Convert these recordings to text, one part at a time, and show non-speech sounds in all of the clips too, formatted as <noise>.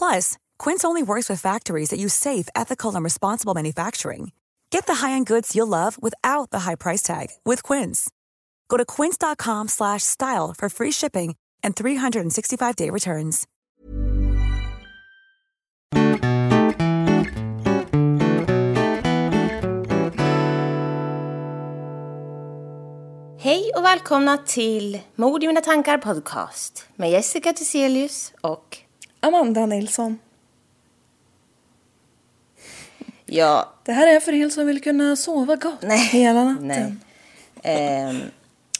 Plus, Quince only works with factories that use safe, ethical, and responsible manufacturing. Get the high-end goods you'll love without the high price tag with Quince. Go to quince.com slash style for free shipping and 365-day returns. Hej och välkomna till Mord i mina tankar podcast med Jessica Thyselius och Amanda Nilsson. ja, Det här är för er som vill kunna sova gott nej, hela natten. nej. Ehm,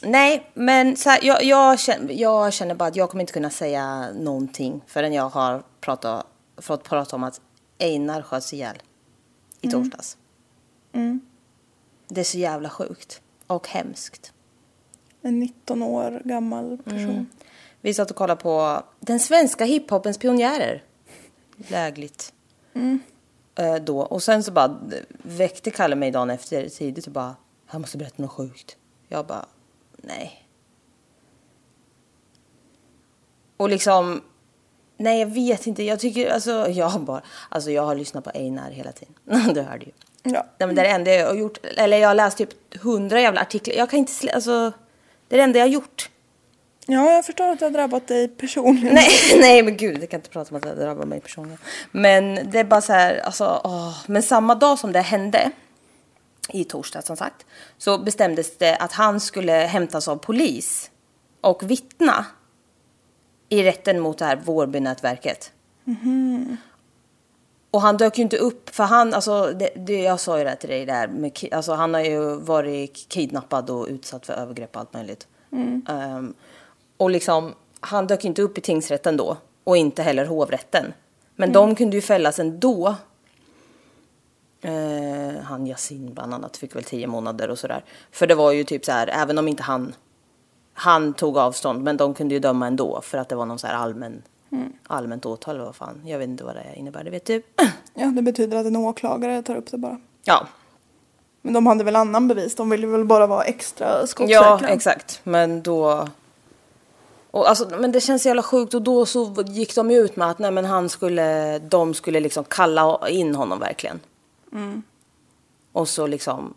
nej, men så här, jag, jag, känner, jag känner bara att jag kommer inte kunna säga någonting förrän jag har pratat, fått prata om att Einar sköts ihjäl i torsdags. Det är så jävla sjukt och hemskt. En 19 år gammal person. Mm. Vi satt och kollade på den svenska hiphopens pionjärer. Lägligt. Eh, då. Och sen så bara väckte Kalle mig dagen efter tidigt och bara, jag måste berätta något sjukt. Jag bara, nej. Och liksom, nej jag vet inte, jag tycker, alltså <laughs> jag bara, alltså jag har lyssnat på Einar hela tiden. <laughs> du hörde ju. Ja. Nej, men det är det enda jag har gjort, eller jag har läst typ hundra jävla artiklar. Jag kan inte, alltså, det är det enda jag har gjort. Ja, jag förstår att det har drabbat dig personligen. Nej, <laughs> nej men gud, jag kan inte prata om att det drabbar mig personligen. Men det är bara så här, alltså, åh. Men samma dag som det hände, i torsdag som sagt, så bestämdes det att han skulle hämtas av polis och vittna i rätten mot det här Vårbynätverket. Och han dök ju inte upp, för han, alltså, det, det, jag sa ju det till dig där, med, alltså, han har ju varit kidnappad och utsatt för övergrepp och allt möjligt. Ehm, och liksom, han dök inte upp i tingsrätten då, och inte heller hovrätten. Men de kunde ju fällas ändå. Uh, han Yasin bland annat fick väl tio månader och sådär. För det var ju typ så här, även om inte han, han tog avstånd, men de kunde ju döma ändå för att det var någon så här allmän, allmänt åtal eller vad fan. Jag vet inte vad det innebär, det vet du. <clears throat> Ja, det betyder att en åklagare tar upp det bara. ja, Men de hade väl annan bevis, de ville väl bara vara extra skottsäkra. Ja, exakt. Men då... Och alltså, men det känns jävla sjukt och då så gick de ju ut med att nej, men han skulle, de skulle liksom kalla in honom verkligen. Och så liksom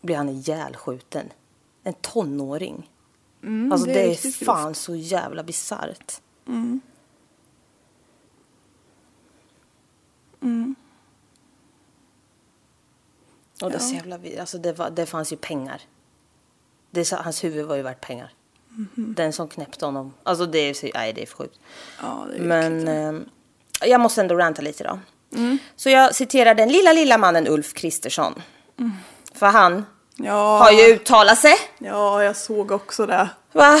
blir han ihjälskjuten. En tonåring. alltså det det är är, fan så jävla bisarrt. Och det, så jävla, alltså det, var, det fanns ju pengar. Det, hans huvud var ju värt pengar. Den som knäppte honom. Alltså det är, så, nej, det är för sjukt. Ja, det är Men eh, jag måste ändå ranta lite då. Så jag citerar den lilla, lilla mannen Ulf Kristersson. För han Ja, har ju uttalat sig. ja, jag såg också det. Va?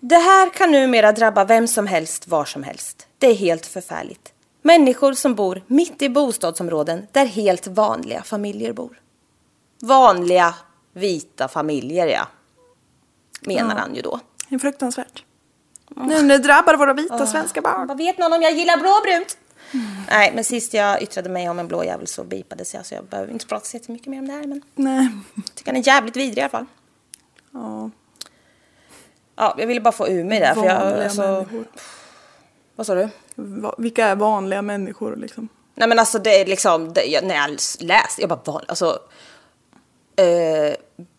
Det här kan numera drabba vem som helst, var som helst. Det är helt förfärligt. Människor som bor mitt i bostadsområden där helt vanliga familjer bor. Vanliga vita familjer, ja. Menar han ju då. Det är fruktansvärt. Nu, nu drabbar våra vita svenska barn. Vad vet någon om jag gillar blåbrunt? Nej, men sist jag yttrade mig om en blå jävel så bipades jag så jag behöver inte prata så jättemycket mer om det här. Men Nej. jag tycker han är jävligt vidrig i alla fall. Ja, Ja, jag ville bara få ur mig det. För jag, vanliga alltså, människor. Vad sa du? Va- Vilka är vanliga människor liksom? Nej men alltså det är liksom, det, jag, när jag läste, jag bara van, alltså. Eh,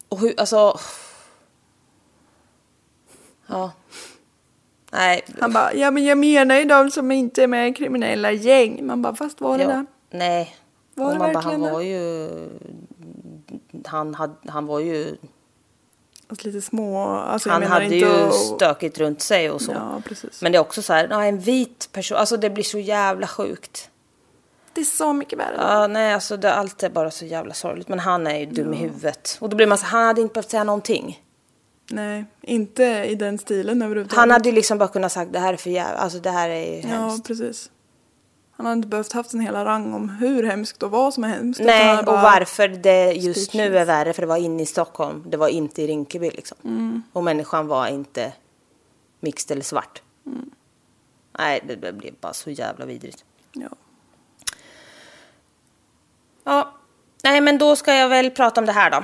och hur, alltså. Ja. Nej. Han bara, ja men jag menar ju de som inte är med i kriminella gäng. Man bara, fast var det ja, där? Nej. Var Och det man bara, han verkligen var ju. Han, hade, han var ju. Alltså lite små, alltså Han hade inte ju att- stökigt runt sig och så. Ja, precis. Men det är också så här, en vit person, alltså det blir så jävla sjukt. Det är så mycket värre. Ja, nej, alltså det, allt är bara så jävla sorgligt. Men han är ju dum i huvudet. Och då blir man så han hade inte behövt säga någonting. Nej, inte i den stilen överhuvudtaget. Han hade ju liksom bara kunnat sagt det här är för jävla, alltså det här är ju Ja, hemskt. precis. Han hade inte behövt haft en hela rang om hur hemskt och vad som är hemskt. Nej, och varför det just nu är värre, för det var inne i Stockholm, det var inte i Rinkeby liksom. Mm. Och människan var inte mixed eller svart. Mm. Nej, det, det blev bara så jävla vidrigt. Ja. Ja, nej men då ska jag väl prata om det här då.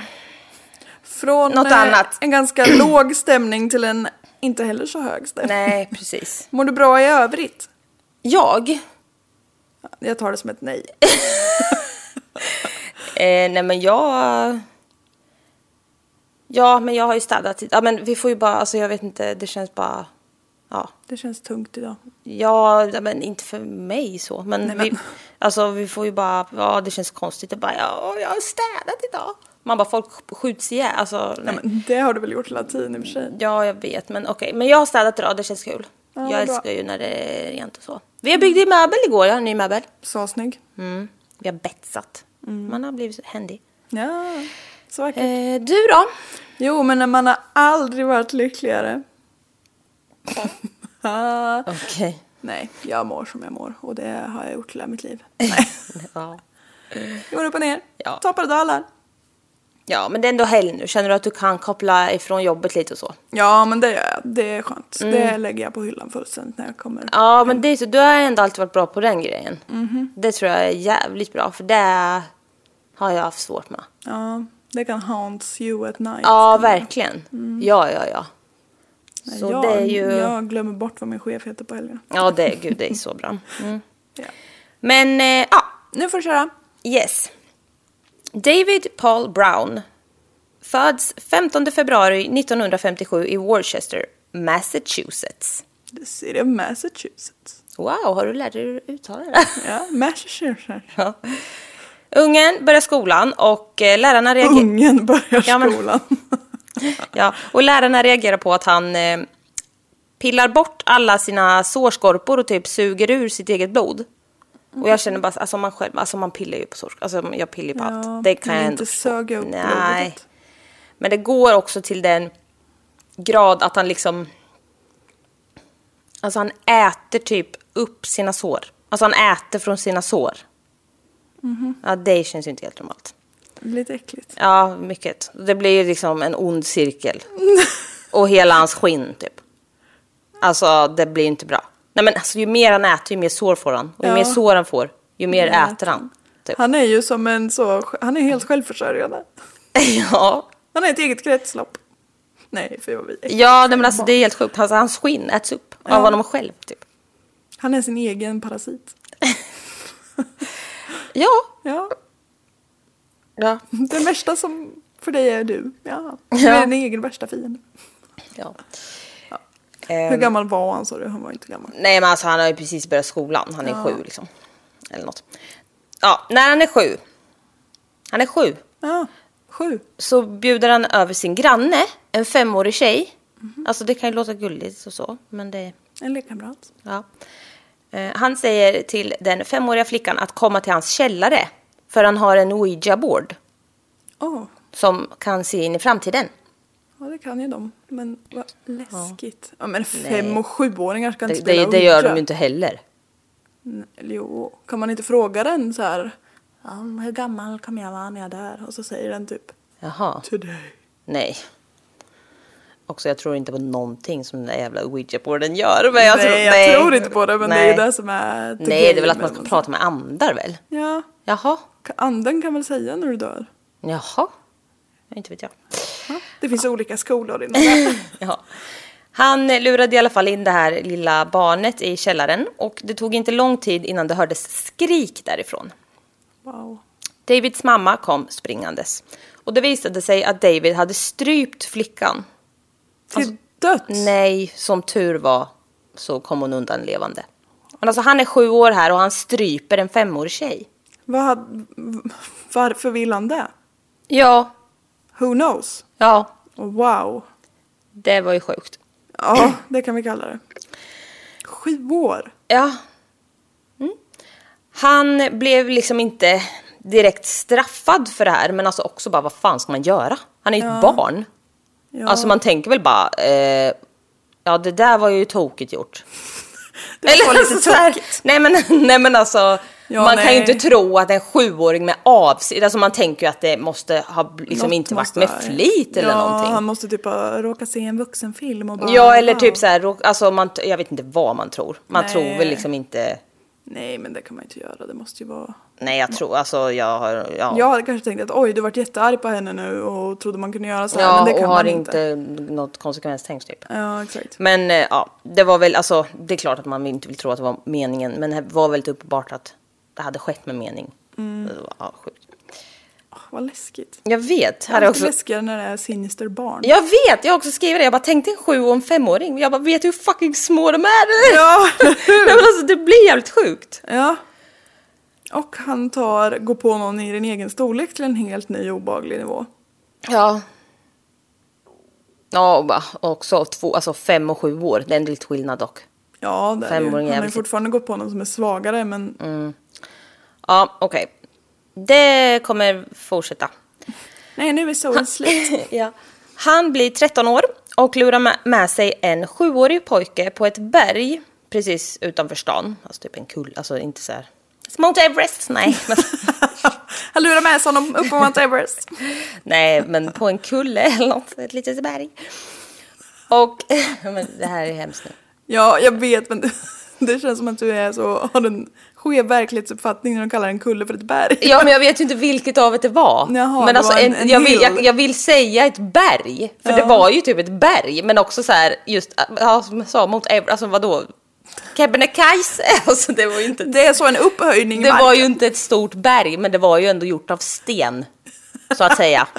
Från Något eh, annat. en ganska <clears throat> låg stämning till en inte heller så hög stämning. Nej, precis. <laughs> Mår du bra i övrigt? Jag? Jag tar det som ett nej. <laughs> Eh, nej men jag... Ja, men jag har ju städat. Ja, men vi får ju bara, alltså jag vet inte, det känns bara... Ja, Det känns tungt idag. ja men inte för mig så. Men, Nej, men- Vi, alltså vi får ju bara, ja det känns konstigt. Det bara, ja, jag har städat idag. Man bara, folk skjuts ihjäl. Alltså, nej. Men det har du väl gjort hela tiden i och för sig. Ja, jag vet, men okej. Men jag har städat idag, det känns kul. Ja, jag bra. älskar ju när det är rent och så. Vi har byggt en möbel igår, ja, en ny möbel. Så snygg. Mm. Vi har betsat. Man har blivit händig. Ja, så vackert. Eh, du då? Jo, men när man har aldrig varit lyckligare. <laughs> Ah. Okej. Nej, jag mår som jag mår och det har jag gjort hela mitt liv. <laughs> Nej, Ja. går upp och ner. Ja. Toppar och dalar. Ja, men det är ändå helg nu. Känner du att du kan koppla ifrån jobbet lite och så? Ja, men det gör jag. Det är skönt. Det lägger jag på hyllan fullständigt när jag kommer. Ja, men det är så, du har ändå alltid varit bra på den grejen. Det tror jag är jävligt bra, för det har jag haft svårt med. Ja, det kan haunts you at night. Ja, verkligen. Ja, ja, ja. Nej, Så jag, det är ju... jag glömmer bort vad min chef heter på helgerna. Ja, det, gud, det är så bra. Mm. <laughs> Ja. Men, eh, ja, Nu får du köra. yes. David Paul Brown föds 15 februari 1957 i Worcester, Massachusetts. The city of Massachusetts. Wow, har du lärt dig att uttala det? <laughs> Ja, Massachusetts. Ja. Ungen börjar skolan och eh, lärarna reagerar... Ungen börjar Ja, men- skolan. <laughs> Ja, och lärarna reagerar på att han eh, pillar bort alla sina sårskorpor och typ suger ur sitt eget blod. Och jag känner bara, alltså man själv, alltså man pillar ju på sårskorpor, alltså jag pillar ju på Ja, allt. Det kan jag inte ändå förstå. söga upp Nej. blodet. Men det går också till den grad att han liksom, alltså han äter typ upp sina sår. Alltså han äter från sina sår. Mhm. Ja, det känns ju inte helt normalt. Lite äckligt. Ja, mycket. Det blir liksom en ond cirkel. <laughs> Och hela hans skinn, typ. Alltså, det blir inte bra. Nej, men alltså, ju mer han äter, ju mer sår får han. Och ju Ja. mer sår han får, ju mer Ja, äter han. Typ. Han är ju som en så, han är helt självförsörjande. <laughs> ja, Han är ett eget kretslopp. Nej, för vad vi är. ja nej, men alltså, det är helt sjukt. Alltså, hans skinn äts upp Ja. av honom själv, typ. Han är sin egen parasit. <laughs> Ja. Ja, Ja. den värsta som för dig är du. Ja, du Ja. är din egen värsta fiende. ja. Hur Ehm, gammal var han sa du? Han var inte gammal. Nej, men alltså, han har ju precis börjat skolan. Han är Ja. sju, liksom. Eller något. Ja, när han är sju. Han är sju. Ja, sju. så bjuder han över sin granne, en femårig tjej. Alltså det kan ju låta gulligt och så, men det... En lekkamrat. Ja. Eh, han säger till den femåriga flickan att komma till hans källare. För han har en ouija-board Åh, som kan se in i framtiden. Ja det kan ju de. Men vad läskigt. Ja, men fem Nej. och sjuåringar ska inte Det, spela det, det gör de ju inte heller. Nej, Jo, kan man inte fråga den så här? Ja, hur gammal kommer jag vara när jag dör? Och så säger den typ Jaha, Today. nej. Också jag tror inte på någonting som den där jävla ouija-boarden gör. Men jag nej, tror, jag tror inte på det men det är Nej. det som är Nej, det är väl att man ska prata med andar väl? Ja, Jaha, anden kan väl säga när du dör? jaha. Inte vet jag. Det finns olika skolor inom <laughs> det. Ja. Han lurade i alla fall in det här lilla barnet i källaren och det tog inte lång tid innan det hördes skrik därifrån. Wow. Davids mamma kom springandes och det visade sig att David hade strypt flickan. Till döds? Nej, som tur var så kom hon undan levande. Men alltså han är sju år här och han stryper en femårig tjej. Vad varför vill han det? Ja, Who knows? ja, wow. det var ju sjukt. Ja, det kan vi kalla det. Sju år? Ja. Mm. Han blev liksom inte direkt straffad för det här, men alltså också bara vad fan ska man göra? Han är ju ett barn. Ja. Alltså man tänker väl bara, eh, ja det där var ju tokigt gjort. <laughs> det var lite <laughs> så här, tokigt. nej, men, <laughs> nej men alltså, Ja, man kan ju nej. inte tro att en sjuåring med avsikt, alltså man tänker ju att det måste ha liksom Något inte varit med ha- flit eller ja, någonting. han måste typ ha råkat se en vuxenfilm och bara... Ja eller typ wow. så här, alltså man, jag vet inte vad man tror. Man Nej. tror väl liksom inte, Nej, men det kan man inte göra. Det måste ju vara... nej jag tror, alltså jag har, ja. Jag hade kanske tänkt att oj, du varit jättearg på henne nu och trodde man kunde göra så här, Ja, men det kan och har man inte, inte. något konsekvenstänk typ. Ja, exakt. Men eh, ja, det var väl, alltså det är klart att man inte vill tro att det var meningen, men det var väldigt uppenbart att det hade skett med mening. Mm. Det var, ja, sjukt. Åh, vad läskigt. Jag vet, här är också... läskigare när det är sinister barn. jag vet, jag har också skrivit det, jag bara tänkte en sju och en femåring, jag bara vet hur fucking små de är. <laughs> Ja? <laughs> Nej, men alltså det blir jävligt sjukt. Ja. Och han tar, går på någon i din egen storlek till en helt ny obaglig nivå. Ja. Ja, och bara också två, alltså fem och sju år, det är en lite skillnad dock. Ja, det är ju. Han har ju fortfarande gått på någon som är svagare men Mm. Ja, okej. Det kommer fortsätta. nej nu är solen slut. <laughs> ja. Han blir 13 år och lurar med, sig en sjuårig pojke på ett berg precis utanför stan. Alltså typ en kull, alltså inte så här. Mount Everest, nej. <laughs> Han lurar med sig honom upp på Mount Everest. <laughs> nej, men på en kulle eller något, ett litet berg. Och, men det här är hemskt nu. Ja, jag vet men det känns som att du är så, har en skev verklighetsuppfattning när de kallar en kulle för ett berg. Ja, men jag vet ju inte vilket av det var. Jaha, men det alltså, var en- en, en jag, vill, jag, jag vill säga ett berg, för det var ju typ ett berg, men också så här, just, ja, som jag sa, mot alltså vadå? Kebnekaise, <laughs> alltså det var ju inte, Det är så en upphöjning det var ju inte ett stort berg, men det var ju ändå gjort av sten, så att säga. <laughs>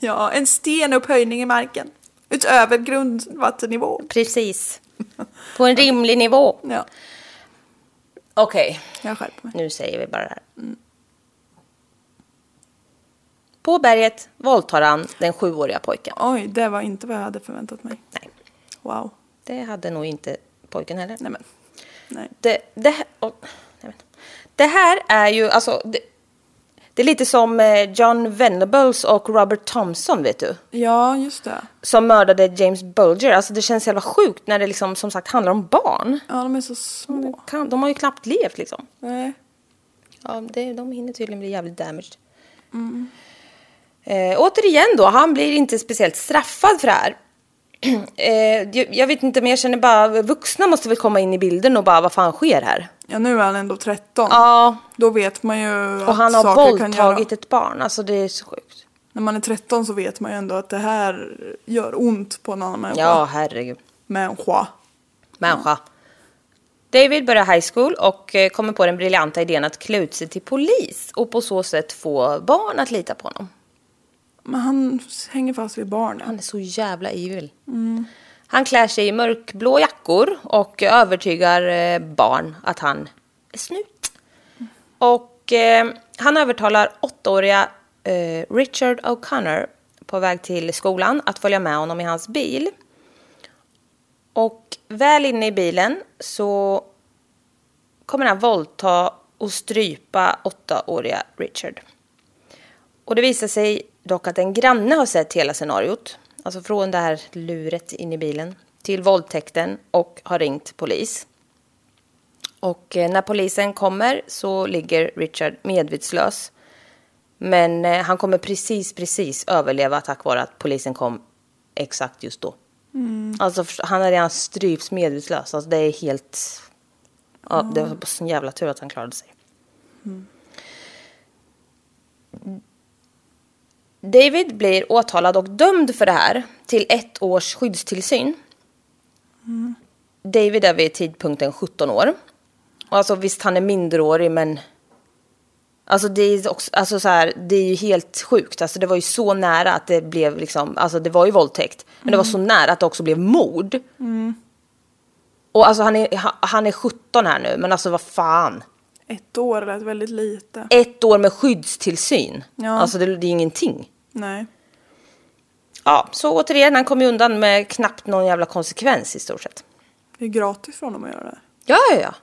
Ja, en stenupphöjning i marken. Utöver grundvattennivå. Precis. På en rimlig nivå. Ja, Okej, jag skärper mig. nu säger vi bara det här. På berget våldtar han den sjuåriga pojken. Oj, det var inte vad jag hade förväntat mig. Nej, Wow. det hade nog inte pojken heller. Nej men. Nej. Det, det, jag vet inte. det här är ju, alltså, det, det är lite som eh, John Venables och Robert Thompson, vet du. Ja, just det. Som mördade James Bulger. Alltså det känns jävla sjukt när det liksom, som sagt handlar om barn. Ja, de är så små. De har ju knappt levt liksom. Nej. Ja, det, de hinner tydligen bli jävligt damaged. Eh, återigen då, han blir inte speciellt straffad för det här. eh, jag, jag vet inte, men jag känner bara, vuxna måste väl komma in i bilden och bara, vad fan sker här? Ja, nu är han ändå 13. Ja, Då vet man ju och han att har saker kan göra... våldtagit ett barn. Alltså det är så sjukt. När man är 13 så vet man ju ändå att det här gör ont på en annan människa. Ja, herregud. Människa. Människa. David börjar high school och eh, kommer på den briljanta idén att klä ut sig till polis och på så sätt få barn att lita på honom. Men han hänger fast vid barnen. Han är så jävla evil. Han klär sig i mörkblå jackor och övertygar eh, barn att han är snut. Och eh, han övertalar åttaåriga eh, Richard O'Connor på väg till skolan att följa med honom i hans bil. Och väl inne i bilen så kommer han våldta och strypa åttaåriga Richard. Och det visar sig dock att en granne har sett hela scenariot. Alltså från det här luret in i bilen till våldtäkten och har ringt polis. Och eh, när polisen kommer så ligger Richard medvetslös. Men eh, han kommer precis, precis överleva tack vare att polisen kom exakt just då. Alltså för- han har redan strypts medvetslös. Alltså det är helt... Ja, det var sån jävla tur att han klarade sig. David blir åtalad och dömd för det här till ett års skyddstillsyn. David är vid tidpunkten 17 år. Och alltså visst, han är minderårig, men... Alltså det är, också, alltså så här, det är ju helt sjukt. Alltså det var ju så nära att det blev liksom... Alltså det var ju våldtäkt. Men det var så nära att det också blev mord. Och alltså han är, han är 17 här nu, men alltså vad fan. Ett år lät väldigt lite. Ett år med skyddstillsyn. Ja. Alltså det, det är ingenting. Nej. Ja, så återigen, han kom ju undan med knappt någon jävla konsekvens i stort sett. Det är gratis för honom att göra det. Ja, ja, ja.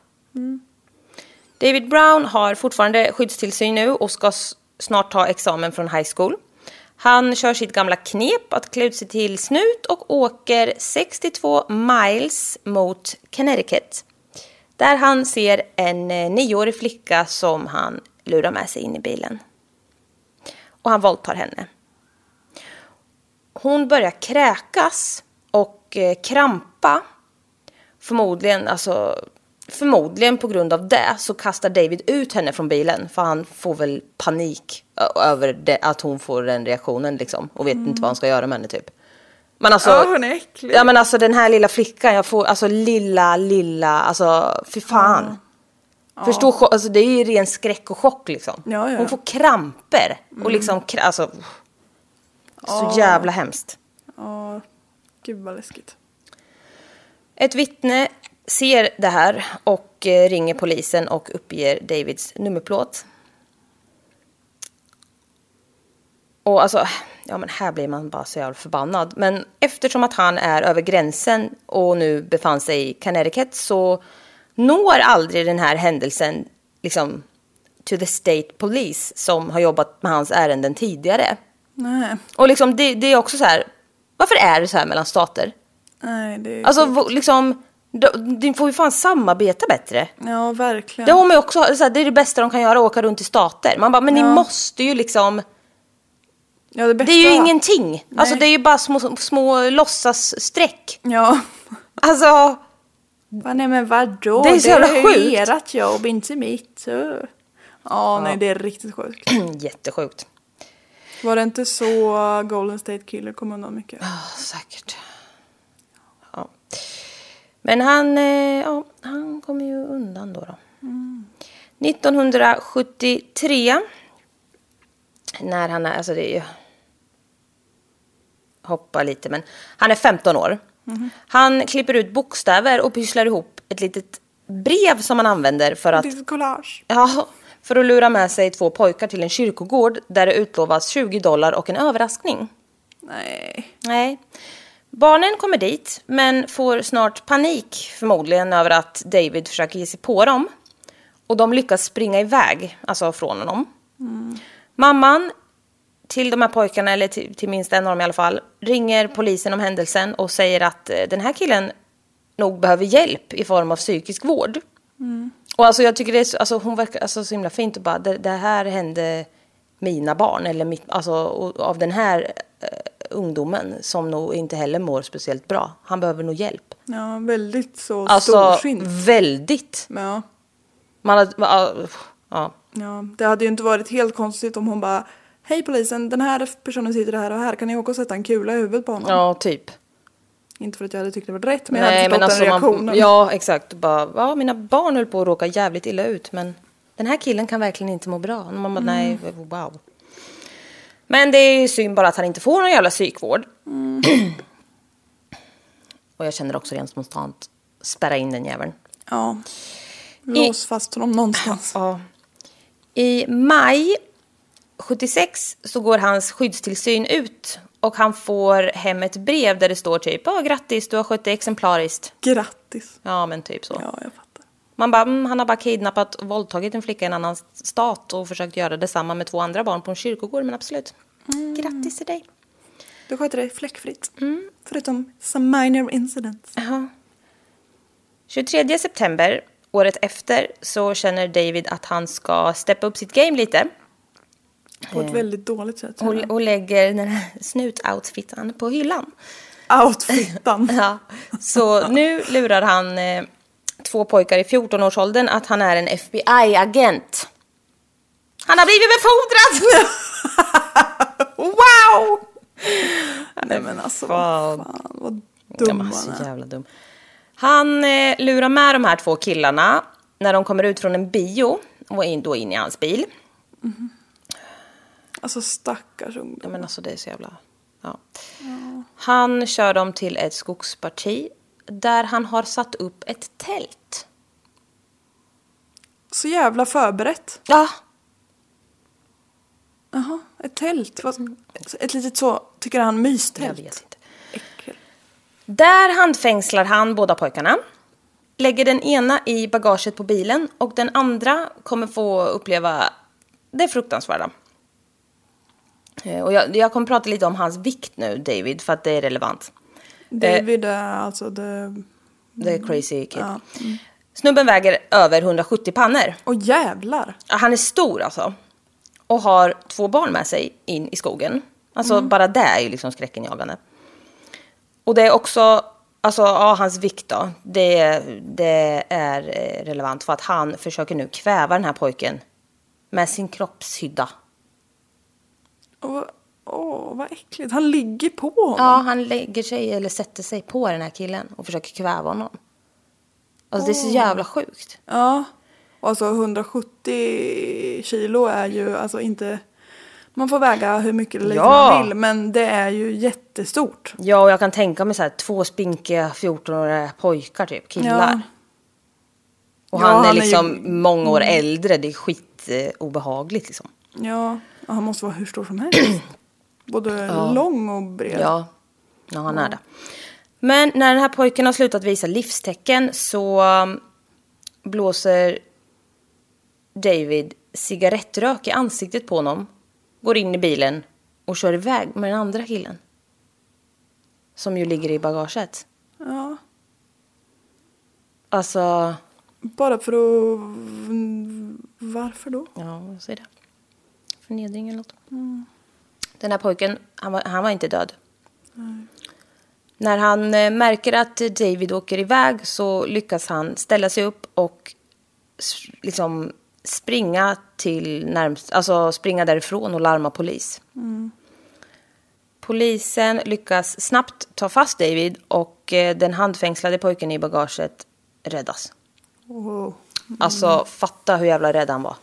David Brown har fortfarande skyddstillsyn nu och ska snart ta examen från high school. Han kör sitt gamla knep att klä ut sig till snut och åker 62 miles mot Connecticut. Där han ser en eh, nioårig flicka som han lurar med sig in i bilen. Och han våldtar henne. Hon börjar kräkas och eh, krampa förmodligen, alltså, förmodligen på grund av det så kastar David ut henne från bilen. För han får väl panik över det, att hon får den reaktionen liksom. Och vet inte vad han ska göra med henne typ. Men alltså, Ja, hon är äcklig. Ja men alltså den här lilla flickan, jag får, alltså lilla, lilla, alltså fy fan. Förstå, cho- alltså det är ju ren skräck och chock liksom. Ja, ja. Hon får kramper och liksom, alltså. Så jävla hemskt. Ja, gud vad läskigt. Ett vittne ser det här och eh, ringer polisen och uppger Davids nummerplåt. Och alltså, ja men här blir man bara så jävla förbannad. Men eftersom att han är över gränsen och nu befann sig i Connecticut så når aldrig den här händelsen liksom to the state police som har jobbat med hans ärenden tidigare. Nej, Och liksom det, det är också så här, varför är det så här mellan stater? nej det är... Alltså liksom, de- får ju fan samarbeta bättre. Ja, verkligen. Det, har man ju också, så här, det är det bästa de kan göra, åka runt i stater. Man bara, men ni Ja. måste ju liksom, ja, det, bästa... det är ju ingenting. Alltså det är ju bara små, små låtsasstreck. Ja. Alltså, Va, nej men vadå? Det är så jävla ju sjukt. ert jobb, inte mitt. så. Ja, nej det är riktigt sjukt. <clears throat> jättesjukt. Var det inte så Golden State Killer kom undan mycket? Ja, säkert. Ja. Men han, eh, ja, han kommer ju undan då. då. 1973, när han är, alltså det är ju... Hoppa lite, men han är 15 år. Han klipper ut bokstäver och pysslar ihop ett litet brev som han använder för att... Ditt collage. Ja, för att lura med sig två pojkar till en kyrkogård där det utlovas 20 dollar och en överraskning. Nej. Nej. Barnen kommer dit, men får snart panik förmodligen över att David försöker ge sig på dem. Och de lyckas springa iväg, alltså från honom. Mamman till de här pojkarna, eller till, till minst en av dem i alla fall, ringer polisen om händelsen och säger att eh, den här killen nog behöver hjälp i form av psykisk vård. Och alltså jag tycker det är så, alltså hon verkar alltså, så himla fint och bara, det, det här hände mina barn, eller mitt, alltså av den här eh, ungdomen som nog inte heller mår speciellt bra. Han behöver nog hjälp. Ja, väldigt så Alltså storsint. väldigt. Ja. Man hade, ja, ja. ja, det hade ju inte varit helt konstigt om hon bara Hej polisen, den här personen sitter här och här, kan ni åka och sätta en kula i huvudet på honom? ja, typ. Inte för att jag hade tyckt det var rätt, men jag hade förstått alltså den reaktionen. man, ja exakt. Bara, ja, mina barn höll på att råka jävligt illa ut men den här killen kan verkligen inte må bra. Man bara, nej, wow. Men det är ju synd bara att han inte får någon jävla psykvård. och jag känner också rent spontant, spärra in den jäveln. Ja. Lås fast honom någonstans. <laughs> Ja. I maj 76 så går hans skyddstillsyn ut och han får hem ett brev där det står typ ja grattis du har skött dig exemplariskt. Grattis. Ja men typ så. Ja, jag fattar. Man bara, mm, han har bara kidnappat och våldtagit en flicka i en annan stat och försökt göra detsamma med två andra barn på en kyrkogård men absolut. Grattis till dig. Du sköter dig fläckfritt. Mm. Förutom some minor incidents. Jaha. 23 september, året efter, så känner David att han ska steppa upp sitt game lite. På ett väldigt dåligt sätt. Och, och lägger den här snutoutfiten på hyllan. Outfitan. <laughs> Ja. Så nu lurar han eh, två pojkar i 14-årsåldern att han är en FBI-agent. Han har blivit befordrad! <laughs> wow! Nej men alltså Fan. fan vad dum han är. jävla dum. Han eh, lurar med de här två killarna när de kommer ut från en bio och in, då in i hans bil. Alltså stackars ungdom. Ja, men alltså det är så jävla... Ja. Han kör dem till ett skogsparti där han har satt upp ett tält. Så jävla förberett. Ja, Jaha, ett tält. Vad- Ett litet så, tycker han, mystält. jag vet inte. Äckel. Där handfängslar han båda pojkarna. Lägger den ena i bagaget på bilen och den andra kommer få uppleva det fruktansvärda. Eh, Och jag, jag kommer prata lite om hans vikt nu, David, för att det är relevant. David är alltså det... Det är crazy kid. Ja. Snubben väger över 170 pannor. Och jävlar! Han är stor alltså. Och har två barn med sig in i skogen. Alltså bara det är ju liksom skräckenjagande. Och det är också, alltså ja, hans vikt då. Det, det är eh, relevant för att han försöker nu kväva den här pojken med sin kroppshydda. Åh, åh, vad äckligt. Han ligger på honom. Ja, han lägger sig eller sätter sig på den här killen och försöker kväva honom. Alltså det är så jävla sjukt. Ja. Och alltså 170 kilo är ju alltså inte... Man får väga hur mycket eller lite Ja. man vill, men det är ju jättestort. Ja, och jag kan tänka mig så här två spinkiga 14-åriga pojkar typ, killar. Ja. Och Ja, han är han är ju- liksom många år äldre, det är skit eh, liksom. Ja, och han måste vara hur stor som helst. <clears throat> Både lång och bred. Ja, ja han är det. Men när den här pojken har slutat visa livstecken så um, blåser David cigarettrök i ansiktet på honom, går in i bilen och kör iväg med den andra killen. Som ju ligger i bagaget. Ja. Alltså, Bara för att... Varför då? ja, säger det? Förnedring eller något. Den här pojken, han var, han var inte död. När han eh, märker att David åker iväg så lyckas han ställa sig upp och liksom springa till närmst, alltså springa därifrån och larma polis. Polisen lyckas snabbt ta fast David och eh, den handfängslade pojken i bagaget räddas. Åh. Alltså fatta hur jävla rädd han var.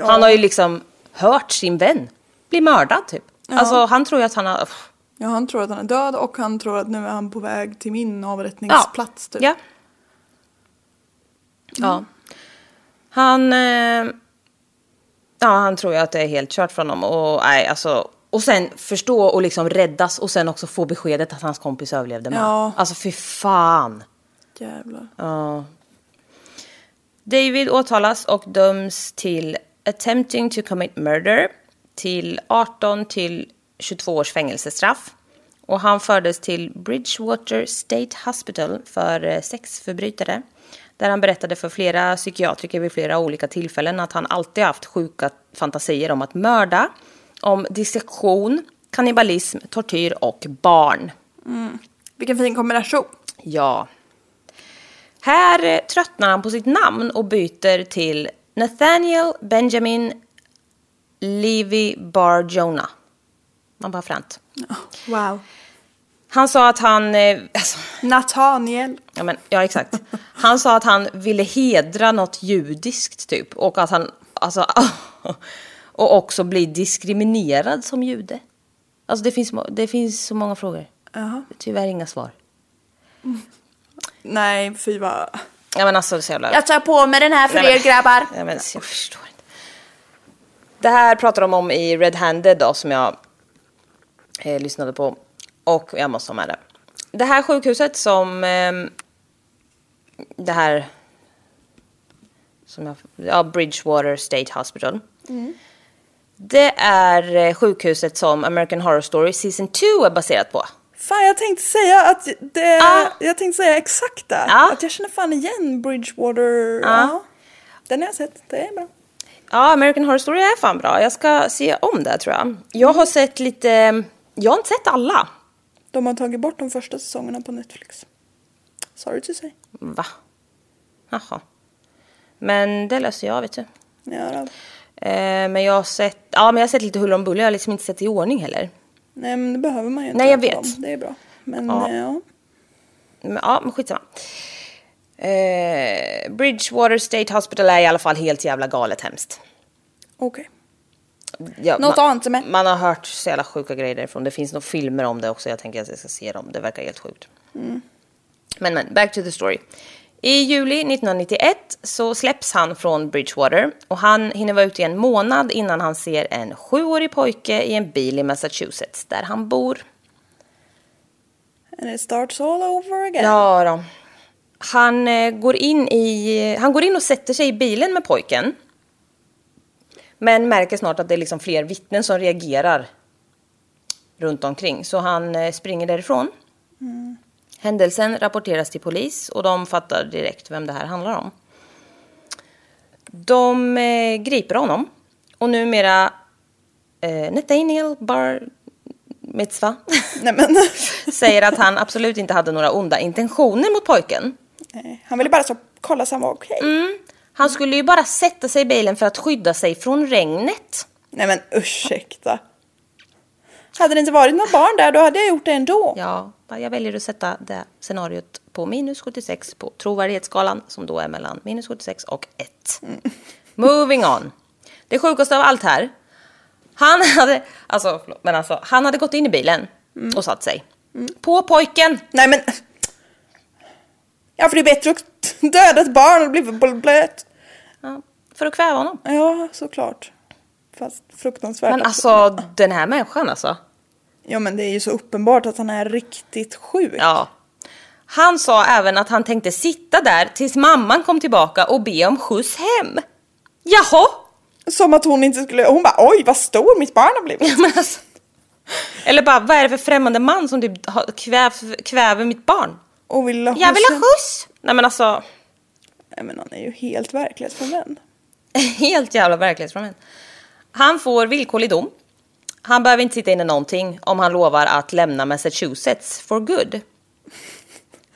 Han har ju liksom hört sin vän bli mördad typ. Alltså han tror ju att han har... Ja, han tror att han är död och han tror att nu är han på väg till min avrättningsplats. Typ. Ja. Ja. Han... Eh, ja, han tror ju att det är helt kört för honom. Och, nej, alltså, och sen förstå och liksom räddas och sen också få beskedet att hans kompis överlevde med. Ja. Alltså fy fan. Jävlar. Ja. David åtalas och döms till attempting to commit murder till 18 till 22 års fängelsestraff. Och han fördes till Bridgewater State Hospital för eh, sexförbrytare. Där han berättade för flera psykiatriker vid flera olika tillfällen att han alltid haft sjuka fantasier om att mörda, om dissektion, kannibalism, tortyr och barn. Vilken fin kombination. Ja. Här eh, tröttnar han på sitt namn och byter till Nathaniel Benjamin Levy Bar Jonah. Man bara fränt. Wow. Han sa att han... Eh, alltså, Nathaniel. ja, men, ja, exakt. Han sa att han ville hedra något judiskt typ. Och att han... Alltså, <laughs> och också bli diskriminerad som jude. Alltså det finns, det finns så många frågor. Jaha. Tyvärr inga svar. Nej, fy vad... Ja men alltså så jävla... Jag tar på mig den här för Nej, men- er grabbar. <laughs> Ja, men, jag förstår inte. Det här pratar de om i Red Handed då, som jag eh, lyssnade på. Och jag måste ha med det. Det här sjukhuset som... Eh, det här... Som jag, ja, Bridgewater State Hospital. Det är eh, sjukhuset som American Horror Story Season 2 är baserat på. Fan, jag tänkte säga att det... Ah. Jag tänkte säga exakt det. Ja. Att jag känner fan igen Bridgewater. Ja. Den har jag sett. Det är bra. Ja, American Horror Story är fan bra. Jag ska se om det tror jag. Jag har sett lite... Jag har inte sett alla. De har tagit bort de första säsongerna på Netflix. Sorry to say. Va? Jaha. Men det löser jag, vet du. Ja. Eh, men jag har sett, ja, men jag har sett lite huller om buller. Jag har liksom inte sett i ordning heller. Nej, men det behöver man ju inte. Nej, jag vet. dem. Det är bra. Men Ja. ja. ja. Men, ja, men skitsamma. Eh, Bridgewater State Hospital är i alla fall helt jävla galet hemskt. Okej. Ja, Något man, annat som är- Man har hört så jävla sjuka grejer därifrån. Det finns nog filmer om det också. Jag tänker att jag ska se dem. Det verkar helt sjukt. Men men, back to the story. I juli 1991 så släpps han från Bridgewater och han hinner vara ute i en månad innan han ser en sjuårig pojke i en bil i Massachusetts där han bor. And it starts all over again. Ja då. Han, eh, går in i, han går in och sätter sig i bilen med pojken. Men märker snart att det är liksom fler vittnen som reagerar runt omkring. Så han eh, springer därifrån. Händelsen rapporteras till polis och de fattar direkt vem det här handlar om. De eh, griper honom och numera eh, Nathaniel Bar Mitzva <laughs> <laughs> säger att han absolut inte hade några onda intentioner mot pojken. Nej, Han ville bara så kolla så han var okej. Mm. Han skulle ju bara sätta sig i bilen för att skydda sig från regnet. Nej men ursäkta. Hade det inte varit några barn där då hade jag gjort det ändå. Ja, jag väljer att sätta det scenariot på minus 76 på trovärdighetsskalan som då är mellan minus 76 och 1. Moving on. Det sjukaste av allt här. Han hade, alltså, förlåt, men alltså, han hade gått in i bilen och satt sig. På pojken. Nej men. Ja för det är bättre att döda ett barn och bli blöt. Ja, för att kväva honom. Ja såklart. Fast fruktansvärt. Men alltså den här människan alltså. Ja men det är ju så uppenbart att han är riktigt sjuk. Ja. Han sa även att han tänkte sitta där tills mamman kom tillbaka och be om skjuts hem. Jaha? Som att hon inte skulle, hon bara oj vad stor mitt barn har blivit. Alltså. Eller bara, vad är det för främmande man som typ kväv, kväver mitt barn? Och vill ha Jag vill ha skjuts skjuts! Nej men alltså, Nej men han är ju helt verklighetsfrånvänd. <laughs> helt jävla verklighetsfrånvänd. Han får villkorlig dom. Han behöver inte sitta inne någonting om han lovar att lämna Massachusetts for good.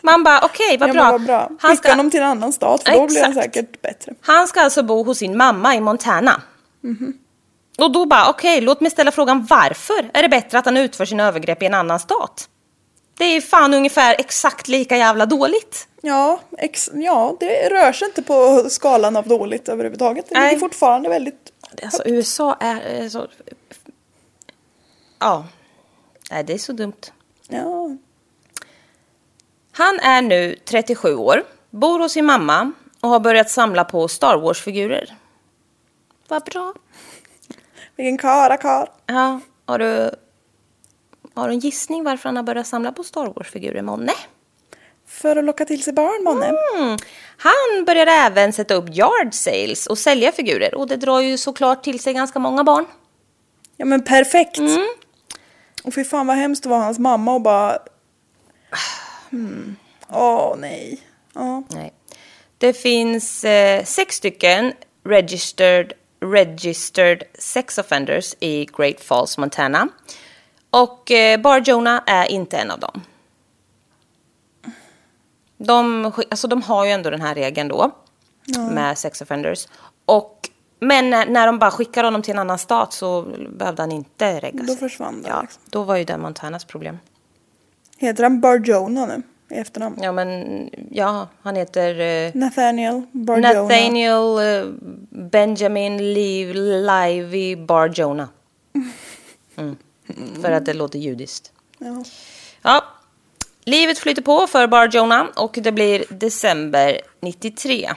Man bara, okej vad Ja, bra. vad bra. Han Skicka honom till en annan stat för då blir han Exakt. säkert bättre. Han ska alltså bo hos sin mamma i Montana. Mhm. Och då bara, okej, låt mig ställa frågan varför är det bättre att han utför sina övergrepp i en annan stat? Det är fan ungefär exakt lika jävla dåligt. Ja, ja, det rör sig inte på skalan av dåligt överhuvudtaget. Det Nej. ligger fortfarande väldigt... Alltså USA är är så... Ja. Nej, det är så dumt. Ja, Han är nu 37 år, bor hos sin mamma och har börjat samla på Star Wars-figurer. Vad bra. vilken kara kar. Ja, har du, har du en gissning varför han har börjat samla på Star Wars-figurer, Monne? För att locka till sig barn, månne. Mm. Han började även sätta upp yard sales och sälja figurer och det drar ju såklart till sig ganska många barn. Ja men perfekt. Mm. Och fy fan vad hemskt det var hans mamma och bara... Hmm. Åh nej. Ja. Nej. Det finns eh, sex stycken registered, registered sex offenders i Great Falls, Montana. Och eh, Bar Jonah är inte en av dem. De, alltså de har ju ändå den här regeln då med sex offenders. Och, men när, de bara skickar honom till en annan stat så behövde han inte reggas. Då försvann det, Ja, liksom. då var ju det Montanas problem. Heter han Barjona nu i efternamn? Ja, men ja, han heter... Eh, Nathaniel Barjona. Nathaniel eh, Benjamin Liv, Livy Bar Jonah. <laughs> Mm. För att det låter judiskt. Ja. Ja, livet flyter på för Bar Jonah och det blir december 93.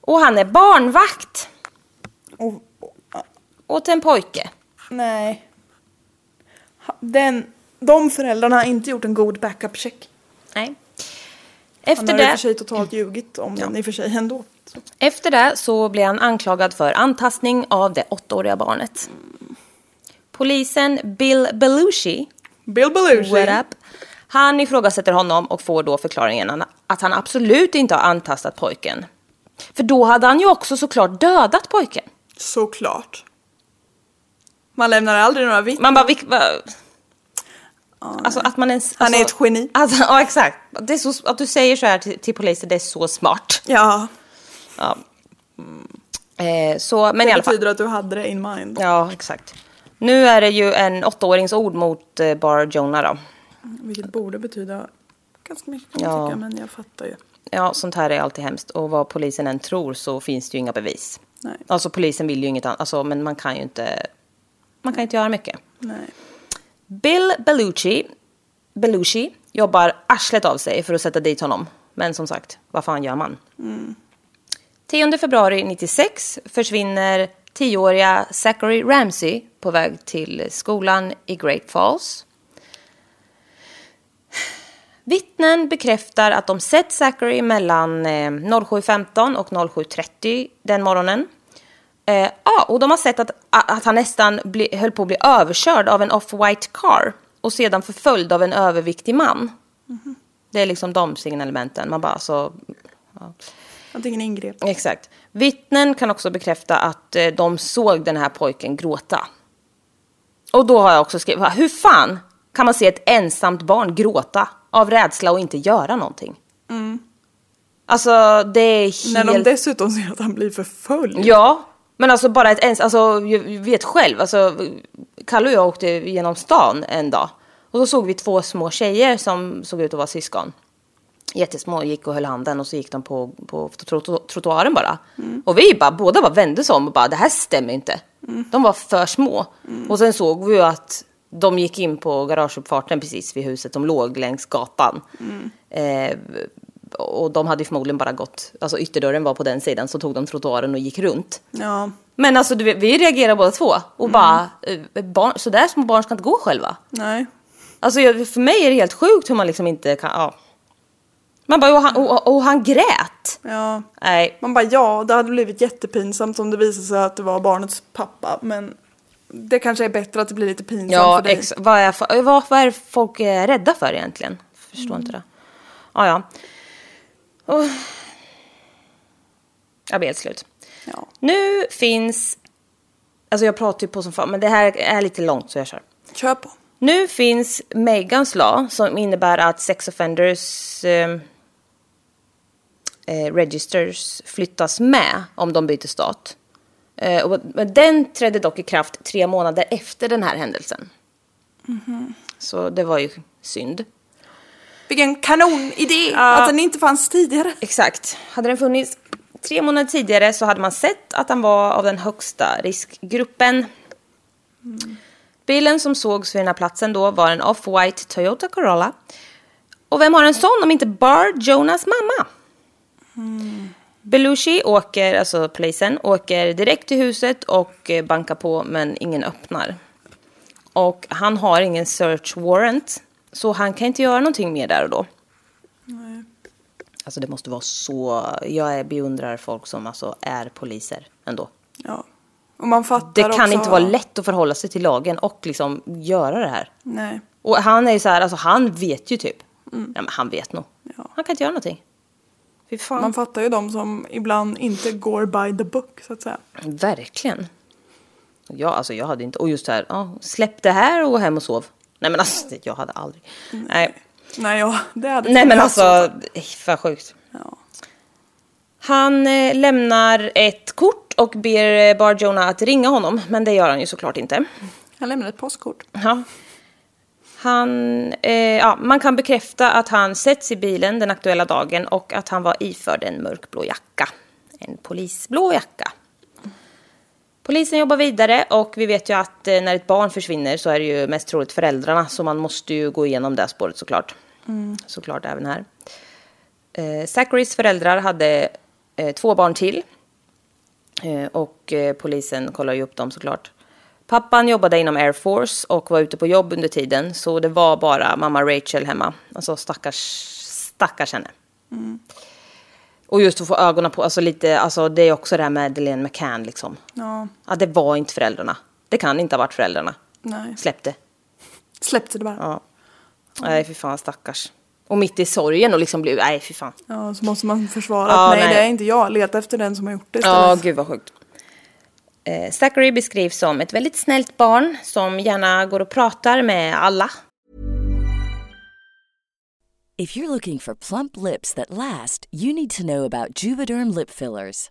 Och han är barnvakt Och, och, åt en pojke. nej. Den, de föräldrarna har inte gjort en god backup-check. Nej. Han Efter har i och för det, sig totalt ljugit om den i och för sig ändå. Så. efter det så blir han anklagad för antastning av det åttaåriga barnet. Polisen Bill Belushi Bill Belushi. What up? Han ifrågasätter honom och får då förklaringen att han absolut inte har antastat pojken. För då hade han ju också såklart dödat pojken. Såklart. Man lämnar aldrig några vittnen. Man bara, vilk, va? Alltså att man ens... Han är alltså, ett geni. Alltså, <laughs> ja, exakt. Det är så, att du säger så här till, till polisen, det är så smart. Ja, Ja. Eh, så, men det i alla fall. betyder att du hade det in mind. Ja, exakt. Nu är det ju en åttaårings ord mot eh, Bar Jonah då. Vilket borde betyda ganska mycket kan man Ja. tycka, men jag fattar ju. ja, sånt här är alltid hemskt. Och vad polisen än tror så finns det ju inga bevis. Nej. Alltså polisen vill ju inget annat, alltså, men man kan ju inte, man kan inte göra mycket. Nej. Bill Belushi, Belushi jobbar arslet av sig för att sätta dit honom. Men som sagt, vad fan gör man? 10 februari 96 försvinner tioåriga Zachary Ramsey på väg till skolan i Great Falls. Vittnen bekräftar att de sett Zachary mellan eh, 07.15 och 07.30 den morgonen. Eh, ja, och de har sett att, att han nästan bli, höll på att bli överkörd av en off-white car och sedan förföljd av en överviktig man. Det är liksom de signalementen. Man bara så... Ja. Antingen ingrep. Exakt. Vittnen kan också bekräfta att eh, de såg den här pojken gråta. Och då har jag också skrivit, hur fan kan man se ett ensamt barn gråta av rädsla och inte göra någonting? Alltså det är helt... När de dessutom ser att han blir förföljd. Ja, men alltså bara ett ens, alltså jag vet själv, alltså Kalle och jag åkte genom stan en dag. Och så såg vi två små tjejer som såg ut att vara syskon. Jättesmå, gick och höll handen och så gick de på, på trotto- trottoaren bara. Och vi bara, båda bara vände sig om och bara, det här stämmer inte. De var för små. Och sen såg vi ju att de gick in på garageuppfarten precis vid huset, de låg längs gatan. Eh, och de hade förmodligen bara gått, alltså ytterdörren var på den sidan, så tog de trottoaren och gick runt. Ja. Men alltså du vi reagerade båda två och bara, eh, barn, så där små barn ska inte gå själva. Nej. Alltså för mig är det helt sjukt hur man liksom inte kan, ja. Man bara, och han, och, och han grät. Ja. Nej, Man bara ja, det hade blivit jättepinsamt om det visade sig att det var barnets pappa. Men det kanske är bättre att det blir lite pinsamt ja, för dig. ex, vad, är, för- vad, vad är folk eh, rädda för egentligen? Förstår inte det. Ja, ja. Och, jag blir helt slut. Ja. Nu finns, alltså jag pratar ju på som fan, men det här är lite långt så jag kör. Kör på. Nu finns Megans lag som innebär att sex offenders eh, eh, registers flyttas med om de byter stat. Eh, och, men den trädde dock i kraft tre månader efter den här händelsen. Så det var ju synd. Vilken kanonidé! Att den inte fanns tidigare. Exakt. Hade den funnits tre månader tidigare så hade man sett att han var av den högsta riskgruppen. Bilen som sågs vid den här platsen då var en off-white Toyota Corolla. Och vem har en sån om inte Bar Jonas mamma? Belushi åker, alltså polisen, åker direkt till huset och eh, bankar på men ingen öppnar. Och han har ingen search warrant så han kan inte göra någonting mer där och då. Alltså det måste vara så, jag beundrar folk som alltså är poliser ändå. Ja. Och man fattar Det kan också... inte vara lätt att förhålla sig till lagen och liksom göra det här. Nej. Och han är ju så här, alltså han vet ju typ. Ja men han vet nog. Ja. Han kan inte göra någonting. Fy fan. Man fattar ju de som ibland inte går by the book så att säga. Verkligen. Ja, alltså jag hade inte, och just det här, ja, släpp det här och gå hem och sov. Nej men alltså, jag hade aldrig. Nej, Nej, ja, det hade Nej men alltså, så. för sjukt. Ja. Han eh, lämnar ett kort och ber eh, Bar Jonah att ringa honom, men det gör han ju såklart inte. Han lämnade ett postkort. Ja. Han, eh, ja, man kan bekräfta att han sätts i bilen den aktuella dagen och att han var iförd en mörkblå jacka. En polisblå jacka. Polisen jobbar vidare och vi vet ju att eh, när ett barn försvinner så är det ju mest troligt föräldrarna så man måste ju gå igenom det spåret såklart. Såklart även här. Eh, Zacharys föräldrar hade eh, två barn till. Eh, och eh, polisen kollar ju upp dem såklart. Pappan jobbade inom Air Force och var ute på jobb under tiden. Så det var bara mamma Rachel hemma. Alltså stackars, stackars henne. Och just att få ögonen på, alltså lite, alltså det är också det här med Madeleine McCann liksom. Ja, Ja, det var inte föräldrarna. Det kan inte ha varit föräldrarna. nej. Släpp det. Släppte det bara. Ja. Nej, fy fan stackars. Och mitt i sorgen och liksom bli, nej fy fan. Ja, så måste man försvara Ja, att nej, nej. det är inte jag. Leta efter den som har gjort det istället. Ja, gud vad sjukt. Eh, Zachary beskrivs som ett väldigt snällt barn som gärna går och pratar med alla. If you're looking for plump lips that last, you need to know about Juvederm lip fillers.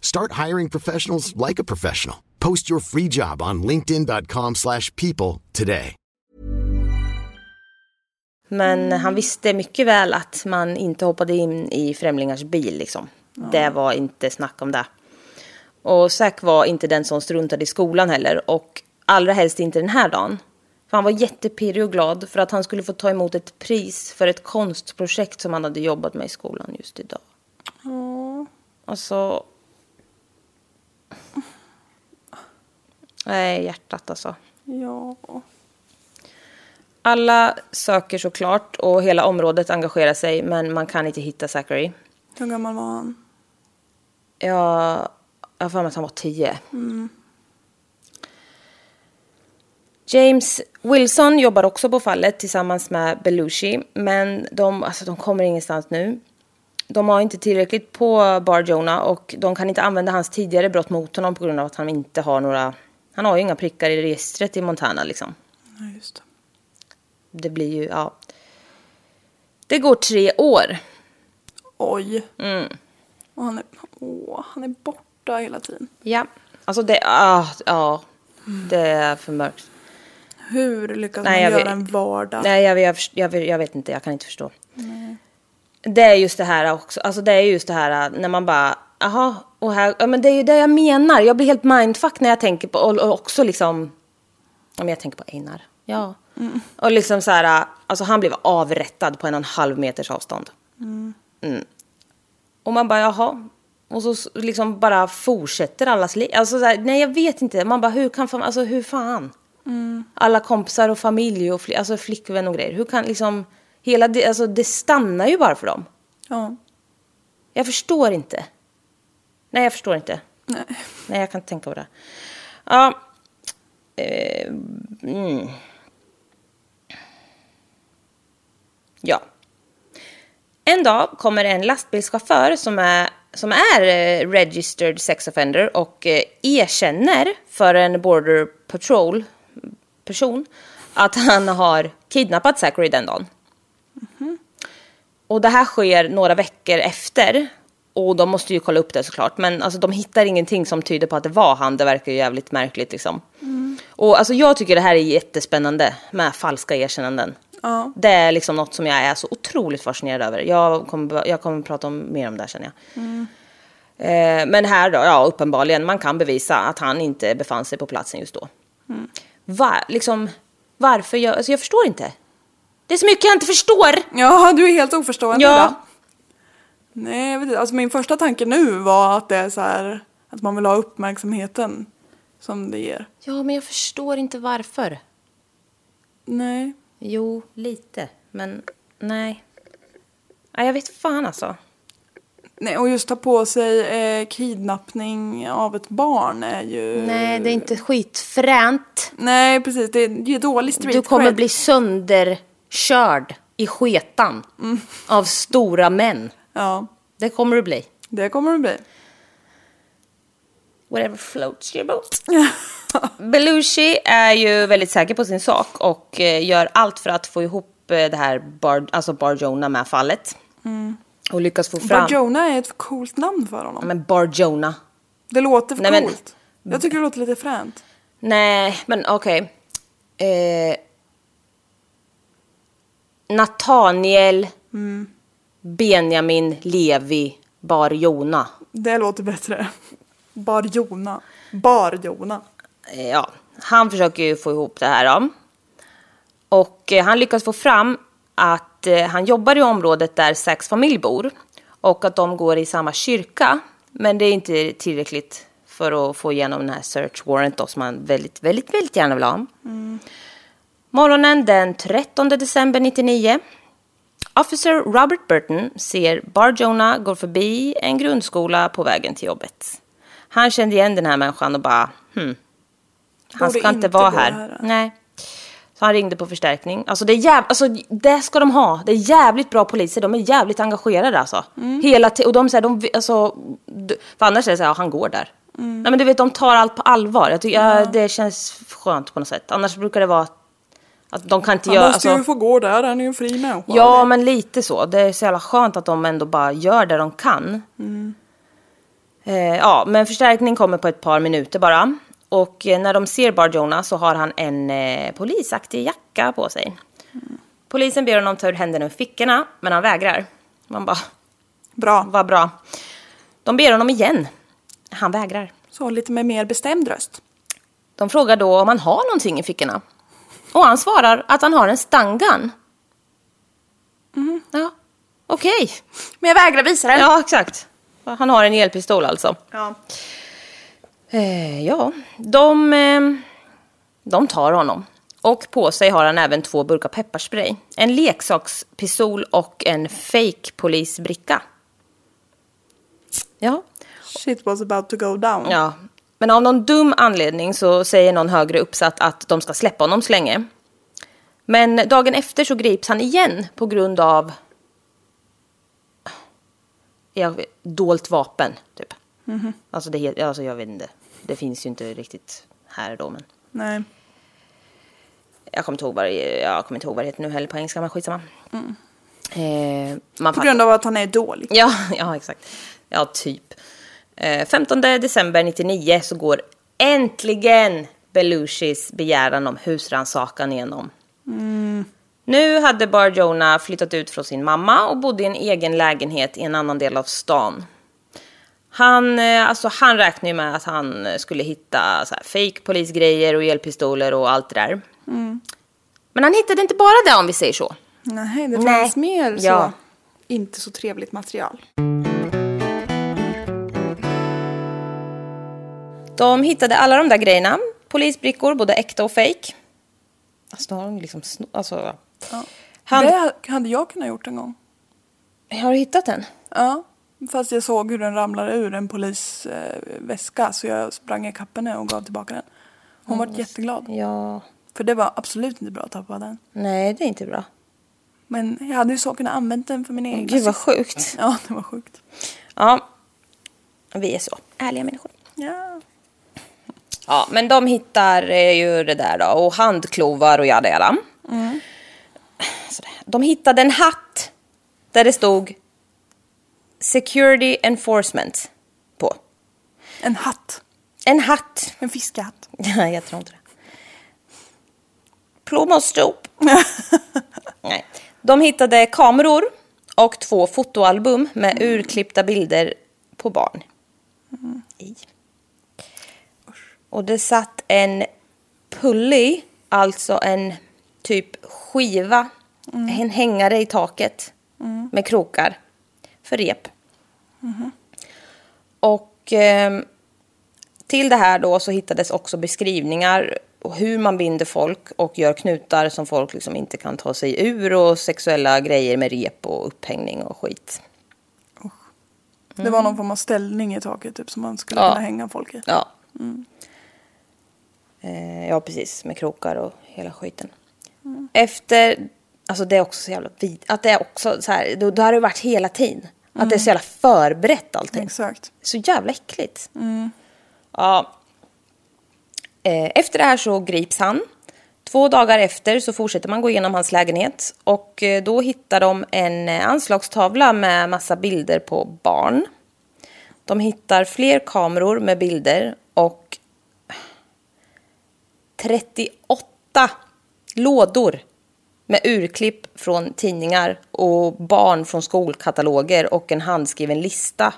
Start hiring professionals like a professional. Post your free job on linkedin.com/people slash people today. Men han visste mycket väl att man inte hoppade in i främlingars bil liksom. Det var inte snack om det. Och Zack var inte den som struntade i skolan heller och allra helst inte den här dagen. För han var jättepirrig och glad för att han skulle få ta emot ett pris för ett konstprojekt som han hade jobbat med i skolan just idag. Alltså... Nej, hjärtat alltså. Ja. Alla söker såklart och hela området engagerar sig men man kan inte hitta Zachary. Hur gammal var han? Jag jag har för mig att han var tio. James Wilson jobbar också på fallet tillsammans med Belushi. Men de, alltså, de kommer ingenstans nu. De har inte tillräckligt på Bar Jonah och de kan inte använda hans tidigare brott mot honom på grund av att han inte har några... Han har ju inga prickar i registret i Montana liksom. Nej, just det. Det blir ju, ja. Det går tre år. Oj. Mm. Och han är, åh, han är borta hela tiden. Ja. Alltså det, ah, ja. Det är för mörkt. Hur lyckas Nej, man göra vet- en vardag? Nej, jag, jag, jag, jag vet inte. Jag kan inte förstå. Det är just det här också. Alltså det är just det här när man bara, jaha, och här, ja, men det är ju det jag menar. Jag blir helt mindfuck när jag tänker på, och, och också liksom, ja, men jag tänker på Einar. Ja. Och liksom så här, alltså han blev avrättad på en och en halv meters avstånd. Mm. Och man bara, jaha. Och så liksom bara fortsätter allas liv. Alltså så här, nej jag vet inte. Man bara, hur kan, alltså hur fan? Alla kompisar och familj och fli- alltså flickvän och grejer. Hur kan liksom, hela det, alltså det stannar ju bara för dem. Ja. Jag förstår inte. Nej, jag förstår inte. Nej. Nej, jag kan inte tänka på det. Ja. Eh, mm. Ja. En dag kommer en lastbilschaufför som är, som är eh, registered sex offender och eh, erkänner för en border patrol person att han har kidnappat Zachary den dagen. Och det här sker några veckor efter. Och de måste ju kolla upp det såklart. Men alltså, de hittar ingenting som tyder på att det var han. Det verkar ju jävligt märkligt liksom. Och alltså, jag tycker det här är jättespännande med falska erkännanden. Ja. Det är liksom något som jag är så otroligt fascinerad över. Jag kommer, jag kommer prata om, mer om det här känner jag. Eh, men här då, ja uppenbarligen, man kan bevisa att han inte befann sig på platsen just då. Va, liksom, varför? Jag, alltså, jag förstår inte. Det är så mycket jag inte förstår. Ja, du är helt oförstående Ja. idag. Nej, jag vet inte. Alltså min första tanke nu var att det är så här att man vill ha uppmärksamheten som det ger. Ja, men jag förstår inte varför. Nej. Jo, lite. Men nej. Nej, jag vet fan alltså. Nej, och just ta på sig eh, kidnappning av ett barn är ju... Nej, det är inte skitfränt. Nej, precis. Det är ju dålig street Du kommer cred. bli sönderkörd i sketan av stora män. Ja, Det kommer du bli. det kommer det bli. whatever floats your boat. <laughs> Belushi är ju väldigt säker på sin sak och eh, gör allt för att få ihop eh, det här Bar, alltså Bar Jonah med fallet. Och lyckas få fram... Bar Jonah är ett coolt namn för honom. Men Bar Jonah. Det låter för Nej, men- coolt. Jag tycker det låter lite fränt. Nej, men okej. Eh, Nathaniel Benjamin Levi Bar Jona. Det låter bättre. Bar Jona. Bar Jona. Eh, ja, han försöker ju få ihop det här. Då. Och eh, han lyckas få fram att eh, han jobbar i området där sex familj bor. Och att de går i samma kyrka. Men det är inte tillräckligt för att få igenom den här search warrant då, som han väldigt, väldigt, väldigt gärna vill ha. Morgonen den 13 december 99. Officer Robert Burton ser Bar Jonah gå förbi en grundskola på vägen till jobbet. Han kände igen den här människan och bara, hmm, han ska inte inte vara här. här. Nej. Så han ringde på förstärkning. Alltså det, är jäv... alltså det ska de ha. Det är jävligt bra poliser. De är jävligt engagerade alltså. Mm. Hela ti- och de säger, de, alltså, för annars är det så här, ja, han går där. Mm. Nej men du vet, de tar allt på allvar. Jag tycker, ja. Det känns skönt på något sätt. Annars brukar det vara att de kan inte Han göra... måste Alltså, ju få gå där, han är ju en fri människa. Ja, men lite så. Det är så jävla skönt att de ändå bara gör det de kan. Eh, ja, men förstärkning kommer på ett par minuter bara. Och eh, när de ser Bar Jonah så har han en eh, polisaktig jacka på sig. Polisen ber honom ta ur händerna ur fickorna, men han vägrar. Man bara, Bra. vad bra. De ber honom igen. Han vägrar. Så lite med mer bestämd röst. De frågar då om han har någonting i fickorna. Och han svarar att han har en stangan. Ja, okej. Men jag vägrar visa den. Ja, exakt. Han har en elpistol alltså. Ja. Eh, ja, de, eh, de tar honom. Och på sig har han även två burkar pepparspray. En leksakspistol och en fake polisbricka. Ja, Shit was about to go down. ja. Men av någon dum anledning så säger någon högre uppsatt att de ska släppa honom så länge. Men dagen efter så grips han igen på grund av jag dolt vapen, typ. Alltså, det, alltså jag vet inte. Det finns ju inte riktigt här då, men Nej. jag kommer inte ihåg vad det, jag kommer inte ihåg vad det heter nu heller på engelska, men skitsamma. Eh, man På grund av att han är dålig. Ja, <laughs> ja exakt. Ja, typ. Eh, 15 december 99 så går äntligen Belushis begäran om husrannsakan igenom. Nu hade Bar Jonah flyttat ut från sin mamma och bodde i en egen lägenhet i en annan del av stan. Han, eh, alltså, han räknade med att han skulle hitta så här, fake polisgrejer och elpistoler och allt det där. Men han hittade inte bara det om vi säger så. Nej, det Nej. fanns mer så. Ja. Inte så trevligt material. De hittade alla de där grejerna. Polisbrickor, både äkta och fake. Alltså, har de liksom... sno- Alltså, Han, Det hade jag kunnat gjort en gång. Har du hittat den? Ja. Fast jag såg hur den ramlade ur en polisväska så jag sprang i henne och gav tillbaka den. Hon var jätteglad. Ja. För det var absolut inte bra att tappa den. Nej, det är inte bra. Men jag hade ju så kunnat använda den för min egen Gud vad sjukt. Ja, det var sjukt. Ja. Vi är så ärliga människor. Ja. Ja, men de hittar eh, ju det där då. Och handklovar och jada jada. Sådär. De hittade en hatt. Där det stod Security Enforcement på. En hatt. En hatt. En fiskehatt. <laughs> Nej, jag tror inte det. Plommonstop. <laughs> Nej. De hittade kameror och två fotoalbum med urklippta bilder på barn. I. Och det satt en pulley, alltså en typ skiva, en hängare i taket med krokar för rep. Och ehm, till det här då så hittades också beskrivningar och hur man binder folk och gör knutar som folk liksom inte kan ta sig ur och sexuella grejer med rep och upphängning och skit. Det var någon form av ställning i taket typ som man skulle Ja. kunna hänga folk i. Ja. Eh, ja, precis. Med krokar och hela skiten. Efter, alltså det är också så jävla vid, att det är också så här, då, då har det varit hela tiden. Att det är så jävla förberett allting. Exakt. Så jävla äckligt. Ja, Ja. Eh, Efter det här så grips han. Två dagar efter så fortsätter man gå igenom hans lägenhet och eh, då hittar de en eh, anslagstavla med massa bilder på barn. De hittar fler kameror med bilder och 38 lådor med urklipp från tidningar och barn från skolkataloger och en handskriven lista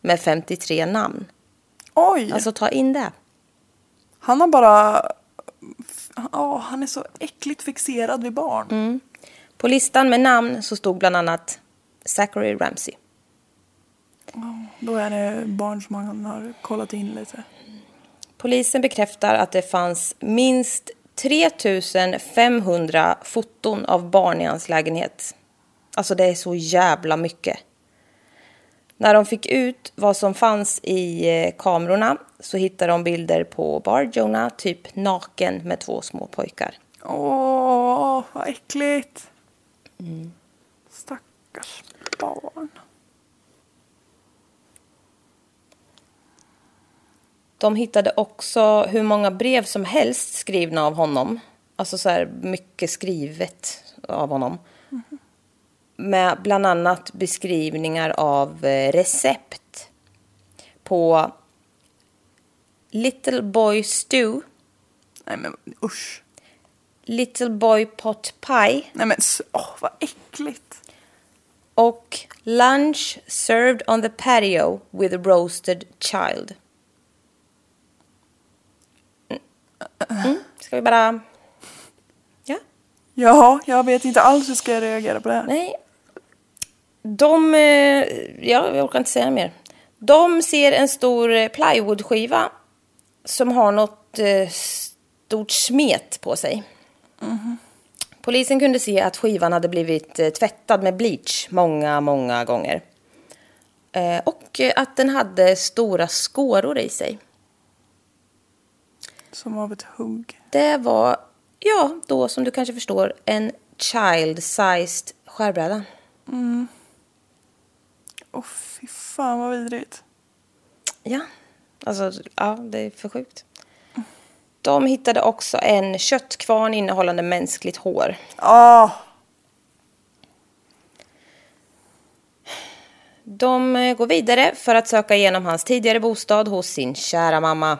med 53 namn. Oj! Alltså ta in det. Han har bara... Ja, han är så äckligt fixerad vid barn. Mm. På listan med namn så stod bland annat Zachary Ramsey. Då är det barn som han har kollat in lite. Polisen bekräftar att det fanns minst 3500 foton av barn i hans lägenhet. Alltså det är så jävla mycket. När de fick ut vad som fanns i eh, kamerorna så hittade de bilder på Bar Jonah typ naken med två små pojkar. Åh, vad äckligt. Stackars barn. De hittade också hur många brev som helst skrivna av honom. Alltså så här mycket skrivet av honom. Med bland annat beskrivningar av eh, recept på Little Boy Stew, Nej men usch. Little Boy Pot Pie Nej men åh, vad äckligt. och Lunch served on the patio with a roasted child. Mm. Mm. Ska vi bara... Ja? Ja, jag vet inte alls hur ska jag reagera på det här. Nej. De... eh, Ja, jag orkar inte säga mer. De ser en stor eh, plywoodskiva som har något eh, stort smet på sig. Polisen kunde se att skivan hade blivit tvättad med bleach många, många gånger. Och att den hade stora skåror i sig. Som av ett hugg. Det var, ja, då som du kanske förstår, en child-sized skärbräda. Åh fy fan vad vidrigt. Ja, alltså ja, det är för sjukt. De hittade också en köttkvarn innehållande mänskligt hår. Ah, De eh, går vidare för att söka igenom hans tidigare bostad hos sin kära mamma.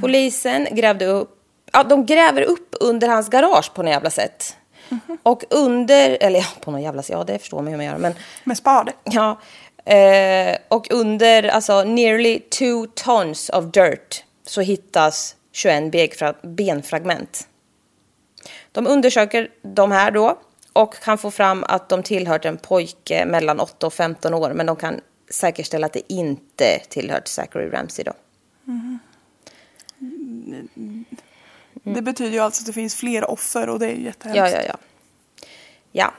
Polisen grävde upp, ja, de gräver upp under hans garage på något jävla sätt. Och under, eller ja, på något jävla sätt, ja det förstår man hur man gör, men med spade. Ja. Eh, och under alltså nearly two tons of dirt så hittas 21 benfra- benfragment. De undersöker de här då och kan få fram att de tillhört en pojke mellan 8 och 15 år men de kan säkerställa att det inte tillhört Zachary Ramsey då. Det betyder ju alltså att det finns fler offer och det är ju jättehemskt. Ja, ja, ja. Ja.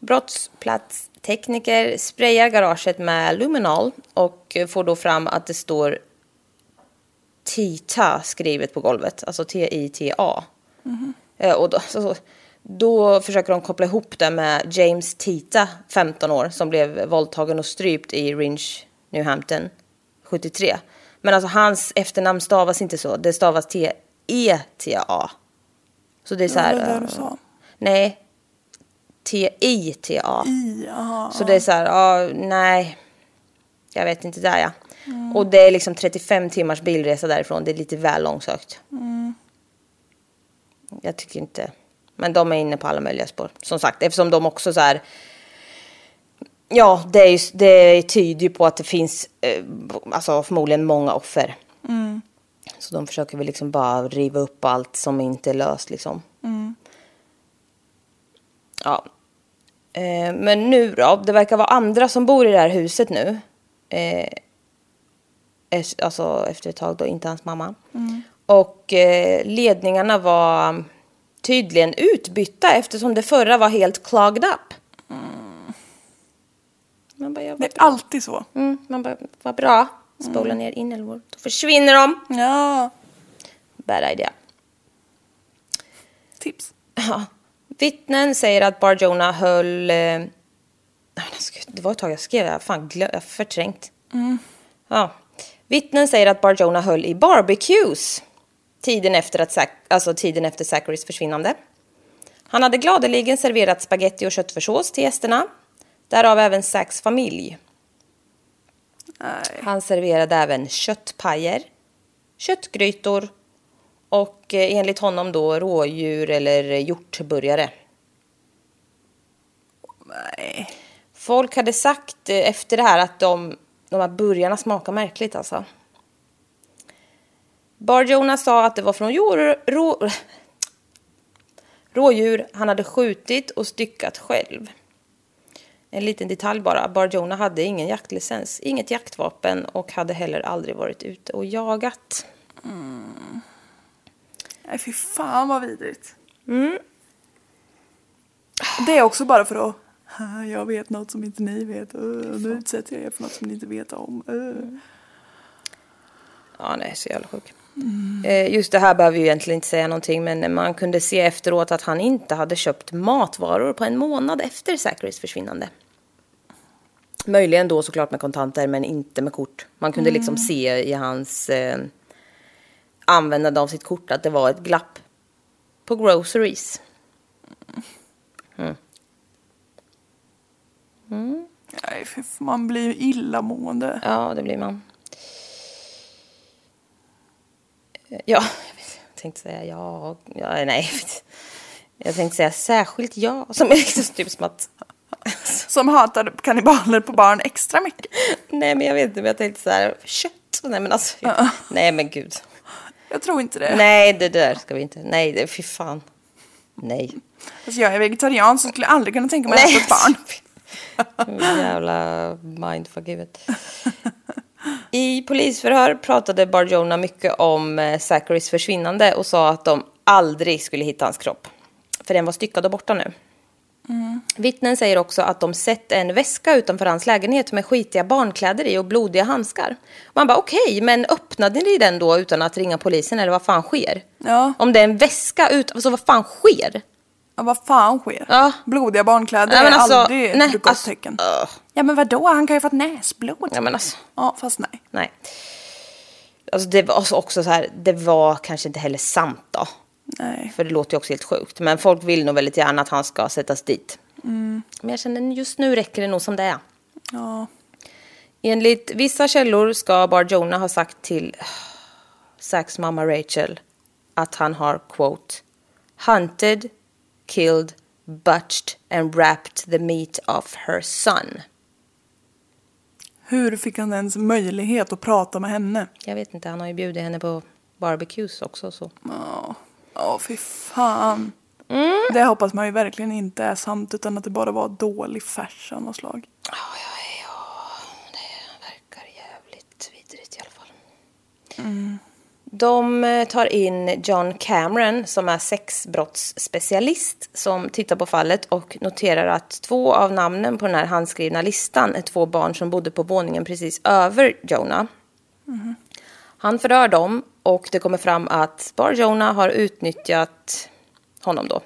Brottsplatstekniker sprayar garaget med luminol och får då fram att det står TITA skrivet på golvet, alltså T-I-T-A. Eh, Och då, så, då försöker de koppla ihop det med James Tita, 15 år, som blev våldtagen och strypt i Ringe, New Hampton, 73. Men alltså hans efternamn stavas inte så, det stavas T-E-T-A. Så det är så Ja, här... det var det eh, du sa. Nej. T-I-T-A. I, aha, Så det är så här, ja, nej. Jag vet inte där ja. Och det är liksom 35 timmars bilresa därifrån. Det är lite väl långsökt. Jag tycker inte. Men de är inne på alla möjliga spår. Som sagt, eftersom de också så här. Ja, det, är ju, det tyder ju på att det finns eh, alltså förmodligen många offer. Så de försöker väl liksom bara riva upp allt som inte är löst liksom. Ja. Eh, men nu då, det verkar vara andra som bor i det här huset nu. Eh, alltså efter ett tag då, inte hans mamma. Och eh, ledningarna var tydligen utbytta eftersom det förra var helt clogged up. Man bara, ja, Det är bra. alltid så. Mm, man bara, vad bra. Spola ner inälvor. Då försvinner de. Ja. Bad idea. Tips. Ja. Vittnen säger att Bar Jonah höll... Eh, det var ett tag jag skrev det. Har fan glö- förträngt. Ja. Vittnen säger att Bar Jonah höll i barbecues tiden efter, att, alltså tiden efter Zacharys försvinnande. Han hade gladeligen serverat spaghetti och köttfärssås till gästerna. Därav även Zacks familj. Han serverade även köttpajer, köttgrytor och eh, enligt honom då rådjur eller hjortburgare. Nej. Folk hade sagt eh, efter det här att de, de här burgarna smakar märkligt alltså. Bar Jonah sa att det var från jor, rå, <laughs> rådjur han hade skjutit och styckat själv. En liten detalj bara. Bar Jonah hade ingen jaktlicens, inget jaktvapen och hade heller aldrig varit ute och jagat. Nej, fy fan vad vidrigt. Det är också bara för att "Ha, jag vet något som inte ni vet. Uh, nu utsätter jag er för något som ni inte vet om. Uh. Ja, nej, så jävla sjuk. Eh, Just det här behöver ju egentligen inte säga någonting, men man kunde se efteråt att han inte hade köpt matvaror på en månad efter Zacharys försvinnande. Möjligen då såklart med kontanter, men inte med kort. Man kunde liksom se i hans eh, användande av sitt kort att det var ett glapp på groceries. Fy fan, man blir ju illamående. Ja, det blir man. Ja, jag <laughs> jag tänkte säga ja, ja nej. jag <laughs> Jag tänkte säga särskilt ja, som är liksom typ som att... <laughs> Som hatar kannibaler på barn extra mycket. Nej, men jag vet inte, men jag tänkte så här, kött? Nej, men alltså, nej men gud. Jag tror inte det. Nej, det där ska vi inte, nej, det, fy fan. Nej. Alltså, jag är vegetarian så skulle jag aldrig kunna tänka mig att äta ett barn. <laughs> Jävla mindfuck i polisförhör pratade Bar Jonah mycket om eh, Zacharys försvinnande och sa att de aldrig skulle hitta hans kropp. För den var styckad och borta nu. Vittnen säger också att de sett en väska utanför hans lägenhet med skitiga barnkläder i och blodiga handskar. Man bara okej, men öppnade ni den då utan att ringa polisen eller vad fan sker? Ja. Om det är en väska ut, alltså vad fan sker? Ja, vad fan sker? Ja. Blodiga barnkläder men är alltså, aldrig ett nej, gott alltså, tecken. öh. Ja men vadå, han kan ju ha fått näsblod. Ja men alltså. Ja, fast nej. Nej. Alltså det var också- också så här, det var kanske inte heller sant då. Nej. För det låter ju också helt sjukt. Men folk vill nog väldigt gärna att han ska sättas dit. Men jag känner just nu räcker det nog som det är. Ja. Enligt vissa källor ska Bar Jonah ha sagt till Zacks mamma Rachel att han har quote hunted, killed, butched and wrapped the meat of her son. Hur fick han ens möjlighet att prata med henne? Jag vet inte, han har ju bjudit henne på barbecues också så. Ja, ja fy fan. Mm. Det hoppas man ju verkligen inte är sant utan att det bara var dålig färs av något slag. Ja, ja, ja, det verkar jävligt vidrigt i alla fall. De eh, tar in John Cameron som är sexbrottsspecialist som tittar på fallet och noterar att två av namnen på den här handskrivna listan är två barn som bodde på våningen precis över Jonah. Han förhör dem och det kommer fram att Bar Jonah har utnyttjat honom då.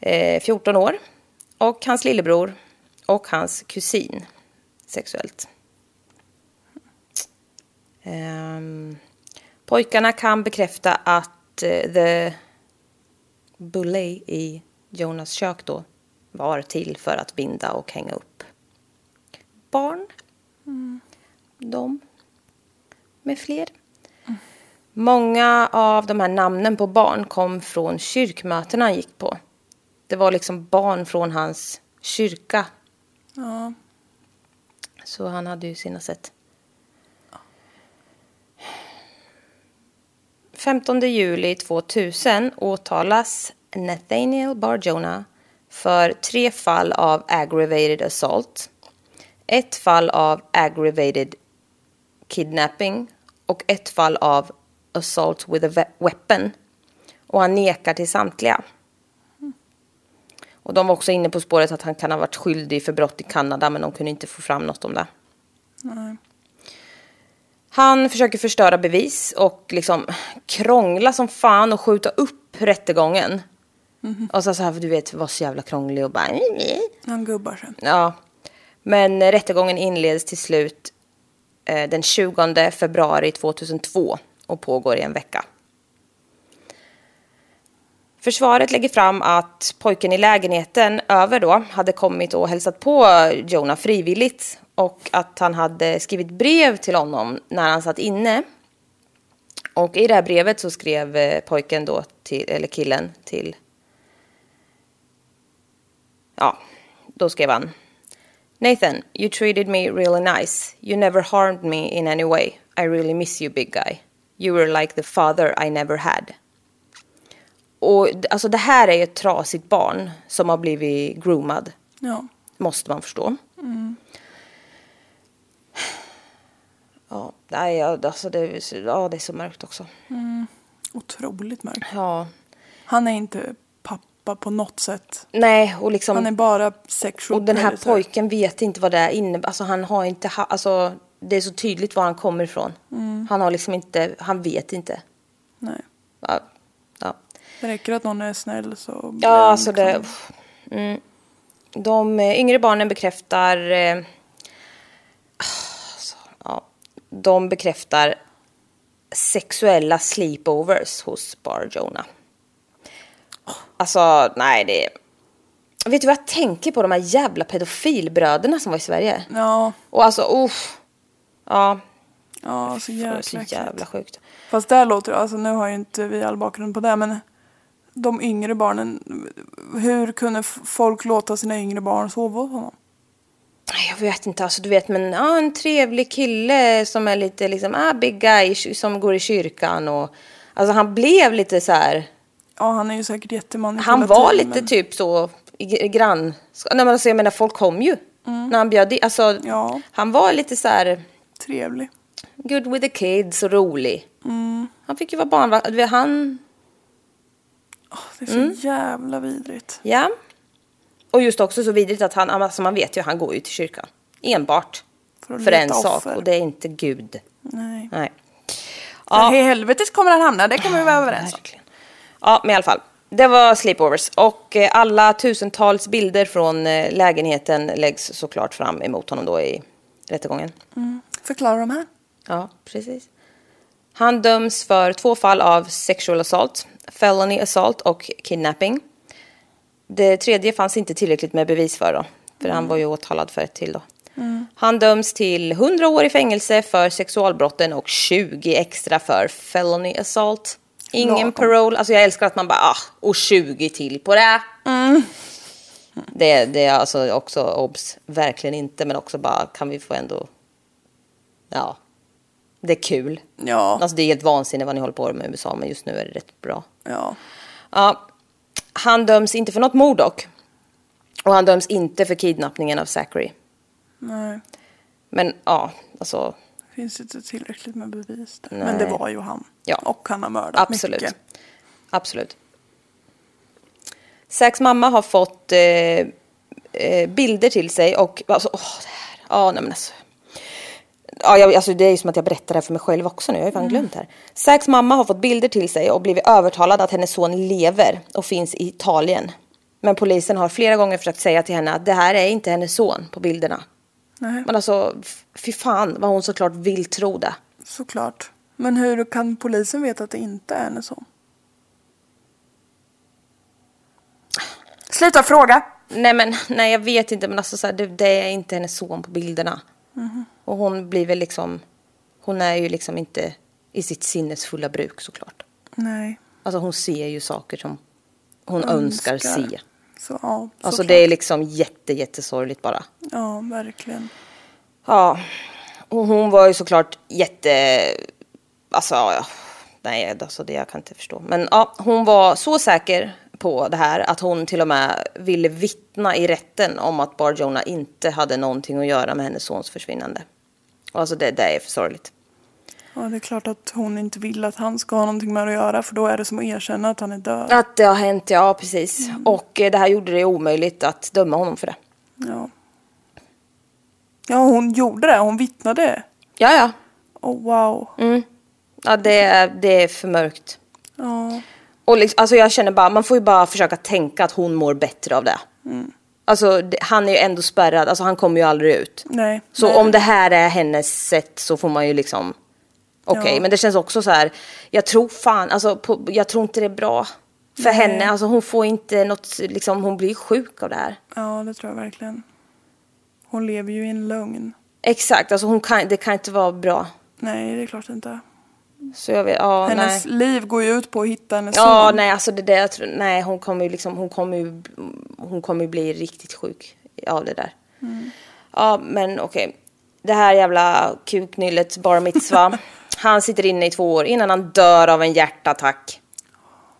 Eh, 14 år. Och hans lillebror och hans kusin sexuellt. Ehm, pojkarna kan bekräfta att eh, the bulle i Jonas kök då var till för att binda och hänga upp barn. De med fler. Många av de här namnen på barn kom från kyrkmötena han gick på. Det var liksom barn från hans kyrka. Ja. Så han hade ju sina sätt. 15 juli 2000 åtalas Nathaniel Barjona för tre fall av aggravated assault, ett fall av aggravated kidnapping och ett fall av assault with a we- weapon. Och han nekar till samtliga. Och de var också inne på spåret att han kan ha varit skyldig för brott i Kanada men de kunde inte få fram något om det. Han försöker förstöra bevis och liksom krångla som fan och skjuta upp rättegången. Och så, så här, för du vet, var så jävla krånglig och bara... Han gubbar sig. Ja. Men rättegången inleds till slut eh, den 20 februari 2002 och pågår i en vecka. Försvaret lägger fram att pojken i lägenheten över då hade kommit och hälsat på Jonah frivilligt och att han hade skrivit brev till honom när han satt inne. Och i det här brevet så skrev eh, pojken då, till, eller killen till... Ja, då skrev han. Nathan, you treated me really nice. You never harmed me in any way. I really miss you big guy. You were like the father I never had. Och alltså det här är ju ett trasigt barn som har blivit groomad. Ja. Måste man förstå. <sighs> Ja, nej, alltså det, ja, det är så mörkt också. Otroligt mörkt. Ja. Han är inte pappa på något sätt. Nej, och liksom... Han är bara sexual Och den här pojken vet inte vad det innebär. Alltså han har inte, ha, alltså det är så tydligt var han kommer ifrån. Han har liksom inte, han vet inte. Nej. Ja, ja. Det räcker att någon är snäll så Ja, alltså det... liksom- Mm. De eh, yngre barnen bekräftar... Eh, alltså, ja, de bekräftar sexuella sleepovers hos Bar Jonah. Alltså, nej det... Vet du vad jag tänker på? De här jävla pedofilbröderna som var i Sverige. Ja, Och alltså, uff. Ja, ja så jäkla, så jävla sjukt. Fast där låter det, alltså nu har ju inte vi all bakgrund på det men de yngre barnen, hur kunde folk låta sina yngre barn sova hos honom? Jag vet inte, alltså du vet, men ja, en trevlig kille som är lite liksom, ah, big guy som går i kyrkan och alltså han blev lite så här, Ja, han är ju säkert jättemanipulativ. han var lite men- typ så i i grann, nej men alltså jag menar folk kom ju när han bjöd in, alltså Mm. Ja. han var lite så här Trevlig. good with the kids och rolig. Mm. Han fick ju vara barnvakt, han, Det är så Mm. jävla vidrigt. ja. Och just också så vidrigt att han, alltså man vet ju, han går ju till kyrkan. Enbart. För För en leta sak offer. och det är inte Gud. Nej. Nej. Ja. I helvetet kommer han hamna, det kan vi vara överens om. Verkligen. Ja, men i alla fall. Det var sleepovers och eh, alla tusentals bilder från eh, lägenheten läggs såklart fram emot honom då i rättegången. Förklara de här. Ja, precis. Han döms för två fall av sexual assault, felony assault och kidnapping. Det tredje fanns inte tillräckligt med bevis för då, för han var ju åtalad för ett till då. Han döms till 100 år i fängelse för sexualbrotten och 20 extra för felony assault. Ingen Lagom. parole, alltså jag älskar att man bara, ah, och 20 till på det. Det, det är alltså också obs, verkligen inte, men också bara kan vi få ändå, ja, det är kul. Ja. Alltså det är helt vansinne vad ni håller på med i USA, men just nu är det rätt bra. Ja. Ja, han döms inte för något mord dock. Och han döms inte för kidnappningen av Zachary. Nej. Men ja, alltså Det finns inte tillräckligt med bevis där. Nej. Men det var ju han. Ja. Och han har mördat absolut. mycket. Absolut. Zachs mamma har fått eh, eh, bilder till sig och alltså, åh, det här. Ja, nej men alltså. Ja, jag, alltså det är ju som att jag berättar det här för mig själv också nu. Jag har ju fan glömt det här. Zachs mamma har fått bilder till sig och blivit övertalad att hennes son lever och finns i Italien. Men polisen har flera gånger försökt säga till henne att det här är inte hennes son på bilderna. Nej, Men alltså, fy fan vad hon såklart vill tro det. såklart. Men hur kan polisen veta att det inte är hennes son? Sluta fråga! Nej men nej jag vet inte men alltså så här, det, det är inte hennes son på bilderna. Och hon blir väl liksom, hon är ju liksom inte i sitt sinnesfulla bruk såklart. Nej. Alltså hon ser ju saker som hon önskar, se. Så, ja, Alltså såklart. det är liksom jätte jättesorgligt bara. Ja, verkligen. Ja, och hon var ju såklart jätte, alltså ja, nej alltså det jag kan inte förstå. Men ja, hon var så säker på det här att hon till och med ville vittna i rätten om att Bar Jonah inte hade någonting att göra med hennes sons försvinnande. Alltså det, det är för sorgligt. Ja, det är klart att hon inte vill att han ska ha någonting med att göra för då är det som att erkänna att han är död. Att det har hänt, ja precis. Och eh, det här gjorde det omöjligt att döma honom för det. Ja. Ja, hon gjorde det. Hon vittnade. Ja, ja. Oh, wow. Ja, det, är- det är för mörkt. Ja. Och liksom, alltså jag känner bara, man får ju bara försöka tänka att hon mår bättre av det. Alltså han är ju ändå spärrad, alltså han kommer ju aldrig ut. Nej. Så nej. om det här är hennes sätt så får man ju liksom, okej, Ja. men det känns också så här, jag tror fan, alltså på, jag tror inte det är bra för Nej. henne, alltså hon får inte något, liksom hon blir sjuk av det här. Ja, det tror jag verkligen. Hon lever ju i en lögn. Exakt, alltså hon kan, det kan inte vara bra. Nej, det är klart inte. Så jag vet, ja Hennes nej. liv går ju ut på att hitta hennes Ja, son. nej alltså det där, tror, nej hon kommer ju liksom, hon kommer ju, hon kommer ju bli riktigt sjuk av det där. Ja, men okej. Det här jävla kuknyllet bar mitzva. <laughs> han sitter inne i två år innan han dör av en hjärtattack.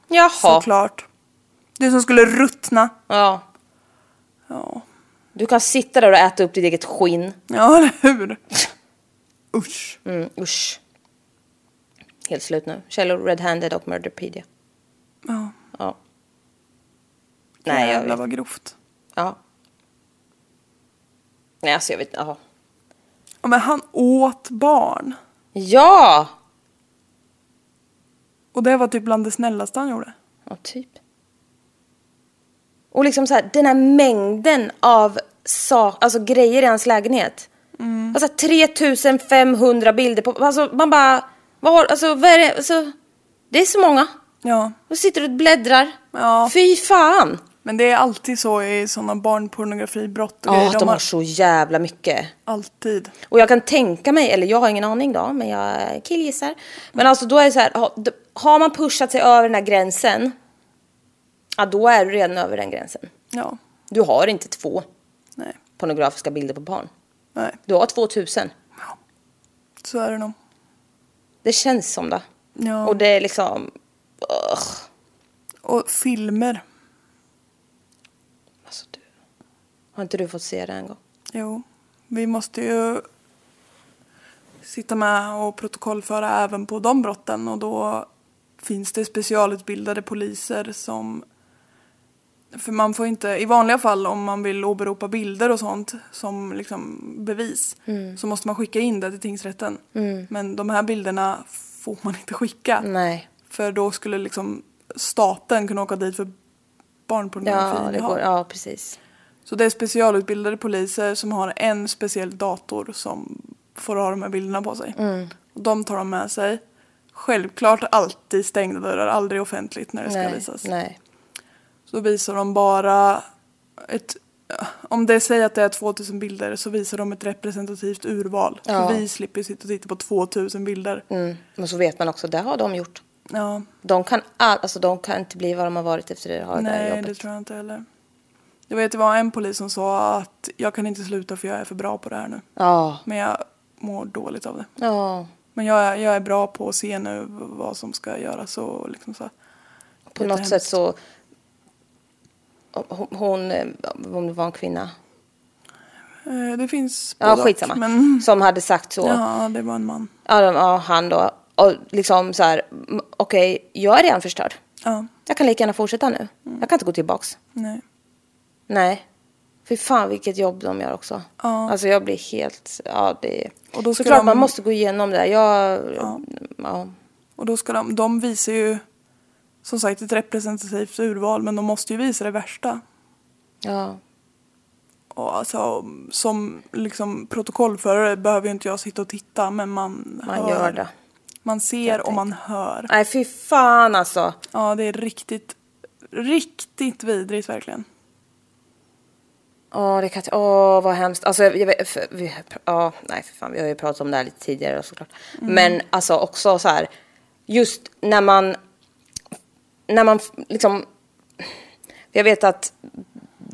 Jaha. Såklart. Det som skulle ruttna. Ja. Ja, Du kan sitta där och äta upp ditt eget skinn. ja eller hur? <laughs> Usch. Mm, usch. Helt slut nu. Källor Red-Handed och Murderpedia. Ja, Ja. Nej, jag vet. vad grovt. Ja. Nej, alltså jag vet ja. Ja, men han åt barn. Ja! Och det var typ bland det snällaste han gjorde. Ja, typ. Och liksom så här, den här mängden av sak, alltså grejer i hans lägenhet. Alltså 3500 bilder på, alltså man bara, vad har, alltså vad är det, alltså, det är så många. Ja, Och sitter och bläddrar. Ja. Fy fan! men det är alltid så i sådana barnpornografibrott och Ja, grejer. de har så jävla mycket. alltid. Och jag kan tänka mig, eller jag har ingen aning då, men jag killgissar. Men alltså då är det så här, ha- d- har man pushat sig över den här gränsen, ja då är du redan över den gränsen. Ja, Du har inte två nej, pornografiska bilder på barn. nej. Du har 2000. Så är det nog. Det känns som det. Ja. Och det är liksom... ugh. Och filmer. Alltså du. Har inte du fått se det en gång? Jo, vi måste ju sitta med och protokollföra även på de brotten och då finns det specialutbildade poliser som för man får inte, i vanliga fall om man vill åberopa bilder och sånt som liksom bevis så måste man skicka in det till tingsrätten. Men de här bilderna får man inte skicka. Nej. För då skulle liksom staten kunna åka dit för barnpornografi. Ja, det går. Ja, precis. Så det är specialutbildade poliser som har en speciell dator som får ha de här bilderna på sig. Mm. Och de tar de med sig. Självklart alltid stängda dörrar, aldrig offentligt när det ska Nej, visas. nej. Så visar de bara ett om det säger att det är 2000 bilder så visar de ett representativt urval. Ja. Så vi slipper sitta och titta på 2000 bilder. Mm. Men så vet man också, det har de gjort. Ja, De kan, all, alltså, de kan inte bli vad de har varit efter det har det nej jobbet. det tror jag inte heller. Jag vet det var en polis som sa att jag kan inte sluta för jag är för bra på det här nu. Ja. Men jag mår dåligt av det. Ja. Men jag är, jag är bra på att se nu vad som ska göras och liksom så. På något sätt så... Hon, eh, om det var en kvinna. Eh, Det finns Ja, både och, skitsamma. Men Som hade sagt så. ja, det var en man. Ja, ja, han då. Och liksom så här, okej, jag är redan förstörd. Ja, Jag kan lika gärna fortsätta nu. Jag kan inte gå tillbaks. nej. Nej. Fy fan vilket jobb de gör också. Ja. Alltså jag blir helt, ja det Och då Såklart de- man måste gå igenom det. Jag, Ja. ja. Och då ska de, de visar ju som sagt ett representativt urval men de måste ju visa det värsta. ja. Och alltså, som liksom protokollförare behöver ju inte jag sitta och titta men man, Man hör. gör det. Man ser och man hör. Nej fy fan alltså. Ja, det är riktigt, riktigt vidrigt verkligen. Åh, det kan inte, åh vad hemskt. Alltså, jag, jag, vet- för, vi, ja, nej för fan, vi har ju pratat om det här lite tidigare såklart. Men alltså också så här, just när man, när man liksom, jag vet att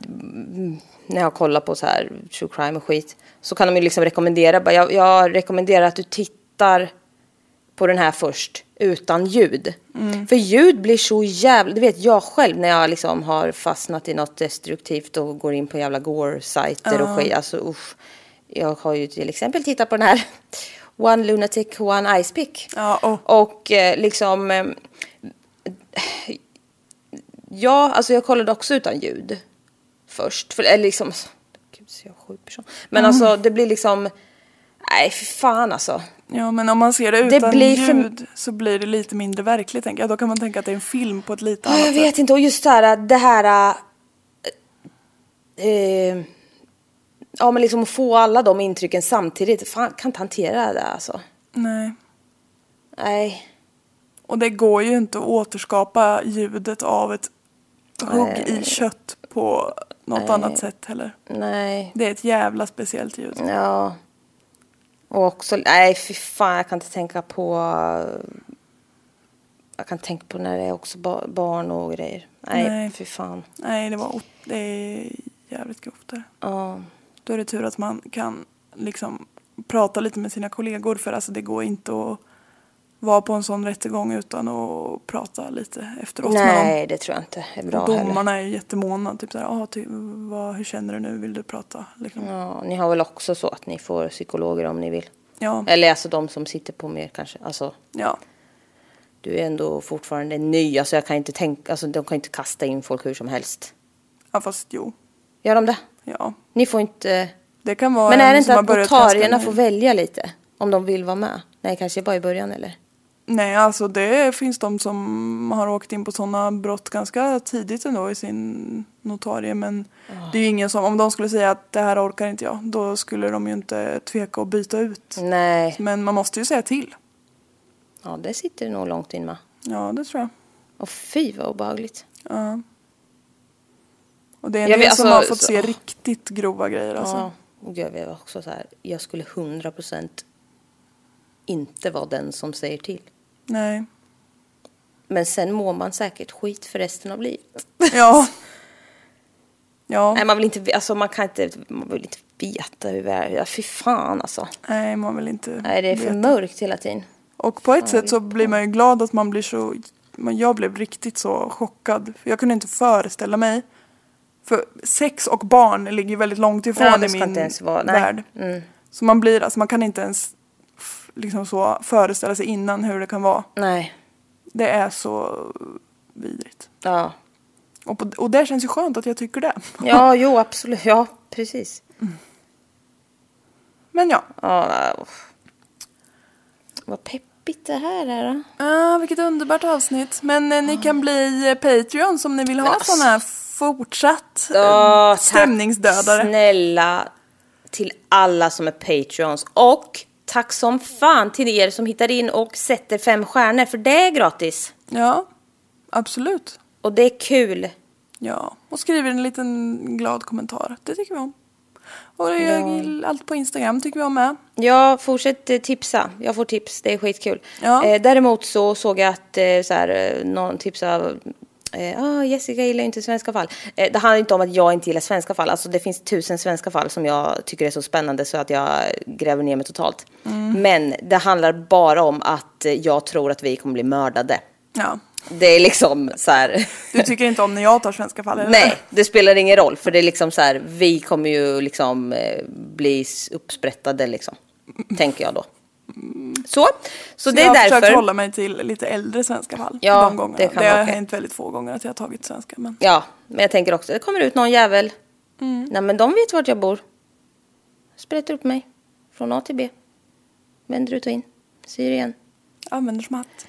mm, när jag kollar på så här true crime och skit så kan de ju liksom rekommendera, bara, jag, jag rekommenderar att du tittar på den här först utan ljud. För ljud blir så jävla, det vet jag själv när jag liksom har fastnat i något destruktivt och går in på jävla gore-sajter och skit. Alltså usch. Jag har ju till exempel tittat på den här <laughs> One Lunatic, One Ice Pick. Ja, och- Och eh, liksom... Eh, ja, alltså jag kollade också utan ljud först. För, eller liksom... Gud, så jag är sjuk person. Men alltså det blir liksom... Nej, för fan alltså. Ja, men om man ser det Det utan blir för- ljud så blir det lite mindre verkligt tänker jag. Då kan man tänka att det är en film på ett lite annat jag sätt. vet inte. Och just det här, det här... äh, Eh, ja, men liksom att få alla de intrycken samtidigt. Fan, kan inte hantera det alltså. Nej. Nej. Och det går ju inte att återskapa ljudet av ett hugg i kött på något annat sätt heller. Nej. Det är ett jävla speciellt ljud. Ja. Och också, nej fy fan, jag kan inte tänka på... Jag kan tänka på när det är också ba- barn och grejer. Nej, Nej. fy fan. Nej, det var det är jävligt grovt det. Ja. Då är det tur att man kan liksom prata lite med sina kollegor för alltså det går inte att vara på en sån rättegång utan att prata lite efteråt med dem. Nej, det tror jag inte är bra Och heller. domarna är jättemåna. Typ såhär, ah, ty, vad, hur känner du nu? Vill du prata? Liksom. Ja, ni har väl också så att ni får psykologer om ni vill? Ja. Eller alltså de som sitter på mer kanske. Alltså, ja. du är ändå fortfarande ny. Alltså jag kan inte tänka, alltså de kan inte kasta in folk hur som helst. Ja, fast jo. Gör de det? Ja. Ni får inte... Det kan vara Men är det inte att notarierna får välja lite? Om de vill vara med? Nej, kanske bara i början eller? Nej, alltså det finns de som har åkt in på sådana brott ganska tidigt ändå i sin notarie. Men det är ju ingen som, om de skulle säga att det här orkar inte jag, då skulle de ju inte tveka att byta ut. Nej. Men man måste ju säga till. Ja, det sitter nog långt in med. Ja, det tror jag. Och fy vad obehagligt. Ja. Och det är en Jag del vet, som alltså, har fått så- se riktigt grova grejer alltså. Ja, och jag vet också så här, jag skulle hundra procent inte vara den som säger till. Nej. Men sen mår man säkert skit för resten av livet. Ja. <laughs> Ja. Nej, man vill inte, alltså man kan inte, man vill inte veta hur det är. Ja, fy fan alltså. Nej, man vill inte Nej, det är för veta. mörkt hela tiden. Och på ett sätt så blir man ju glad att man blir så... Men jag blev riktigt så chockad. Jag kunde inte föreställa mig. För sex och barn ligger väldigt långt ifrån det i min vara- värld. Mm. Så man blir, alltså man kan inte ens liksom så föreställa sig innan hur det kan vara. Nej. Det är så vidrigt. Ja. Och, på, och det känns ju skönt att jag tycker det. <laughs> Ja, jo, absolut. Ja, precis. Men ja. Ja, vad peppigt det här är. Då. Ah, vilket underbart avsnitt. Men eh, ni kan bli eh, Patreon om ni vill ha sådana här fortsatt eh, Ja, tack stämningsdödare. Snälla till alla som är Patreons. Och tack som fan till er som hittar in och sätter fem stjärnor. För det är gratis. Ja, absolut. Och det är kul. Ja, och skriver en liten glad kommentar. Det tycker vi om. Och är allt på Instagram tycker vi om med. Ja, fortsätt eh, tipsa. Jag får tips, det är skitkul. Ja. Eh, däremot så såg jag att eh, så här, någon tipsade Eh, ah, Jessica gillar inte svenska fall. Eh, det handlar inte om att jag inte gillar svenska fall. Alltså, det finns tusen svenska fall som jag tycker är så spännande så att jag gräver ner mig totalt. Men det handlar bara om att jag tror att vi kommer bli mördade. Ja. Det är liksom så här... Du tycker inte om när jag tar svenska fall? eller? Nej, det spelar ingen roll. För det är liksom så här, vi kommer ju liksom eh, bli uppsprättade liksom. Tänker jag då. Så, så, det jag är har försökt därför. hålla mig till lite äldre svenska fall. Ja, de gångerna. det Det, kan har vara okej. hänt väldigt få gånger att jag har tagit svenska. Men... Ja, men jag tänker också, det kommer ut någon jävel. Mm. Nej men de vet vart jag bor. Sprätter upp mig. Från A till B. Vänder ut och in. Syr igen. Använder som hatt.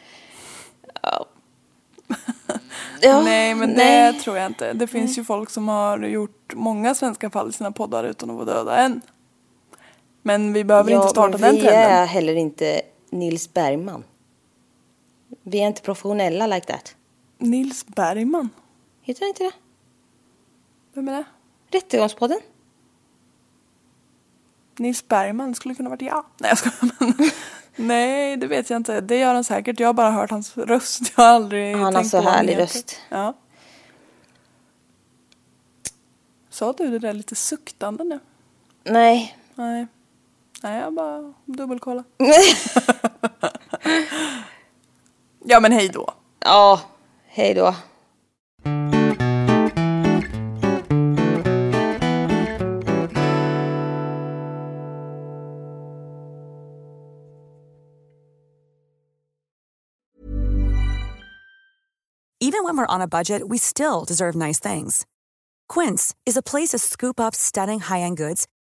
Ja. <laughs> Ja, nej, men nej. det tror jag inte. Det finns ju folk som har gjort många svenska fall i sina poddar utan att vara döda än. Men vi behöver inte starta den vi trenden. är heller inte Nils Bergman. Vi är inte professionella like that. Nils Bergman. Heter det inte det? Vem är det? Rättegångspodden? Nils Bergman skulle kunna varit jag. Nej jag skojar. Men... <laughs> Nej det vet jag inte. Det gör han säkert. Jag har bara hört hans röst. Jag har aldrig Han har tänkt så på härlig röst. Ja. Sa du det där lite suktande nu? Nej. Nej. Nej jag bara dubbelkolla. <laughs> Ja men hej då. Ja, hej då. Even when we're on a budget, we still deserve nice things. Quince is a place to scoop up stunning high-end goods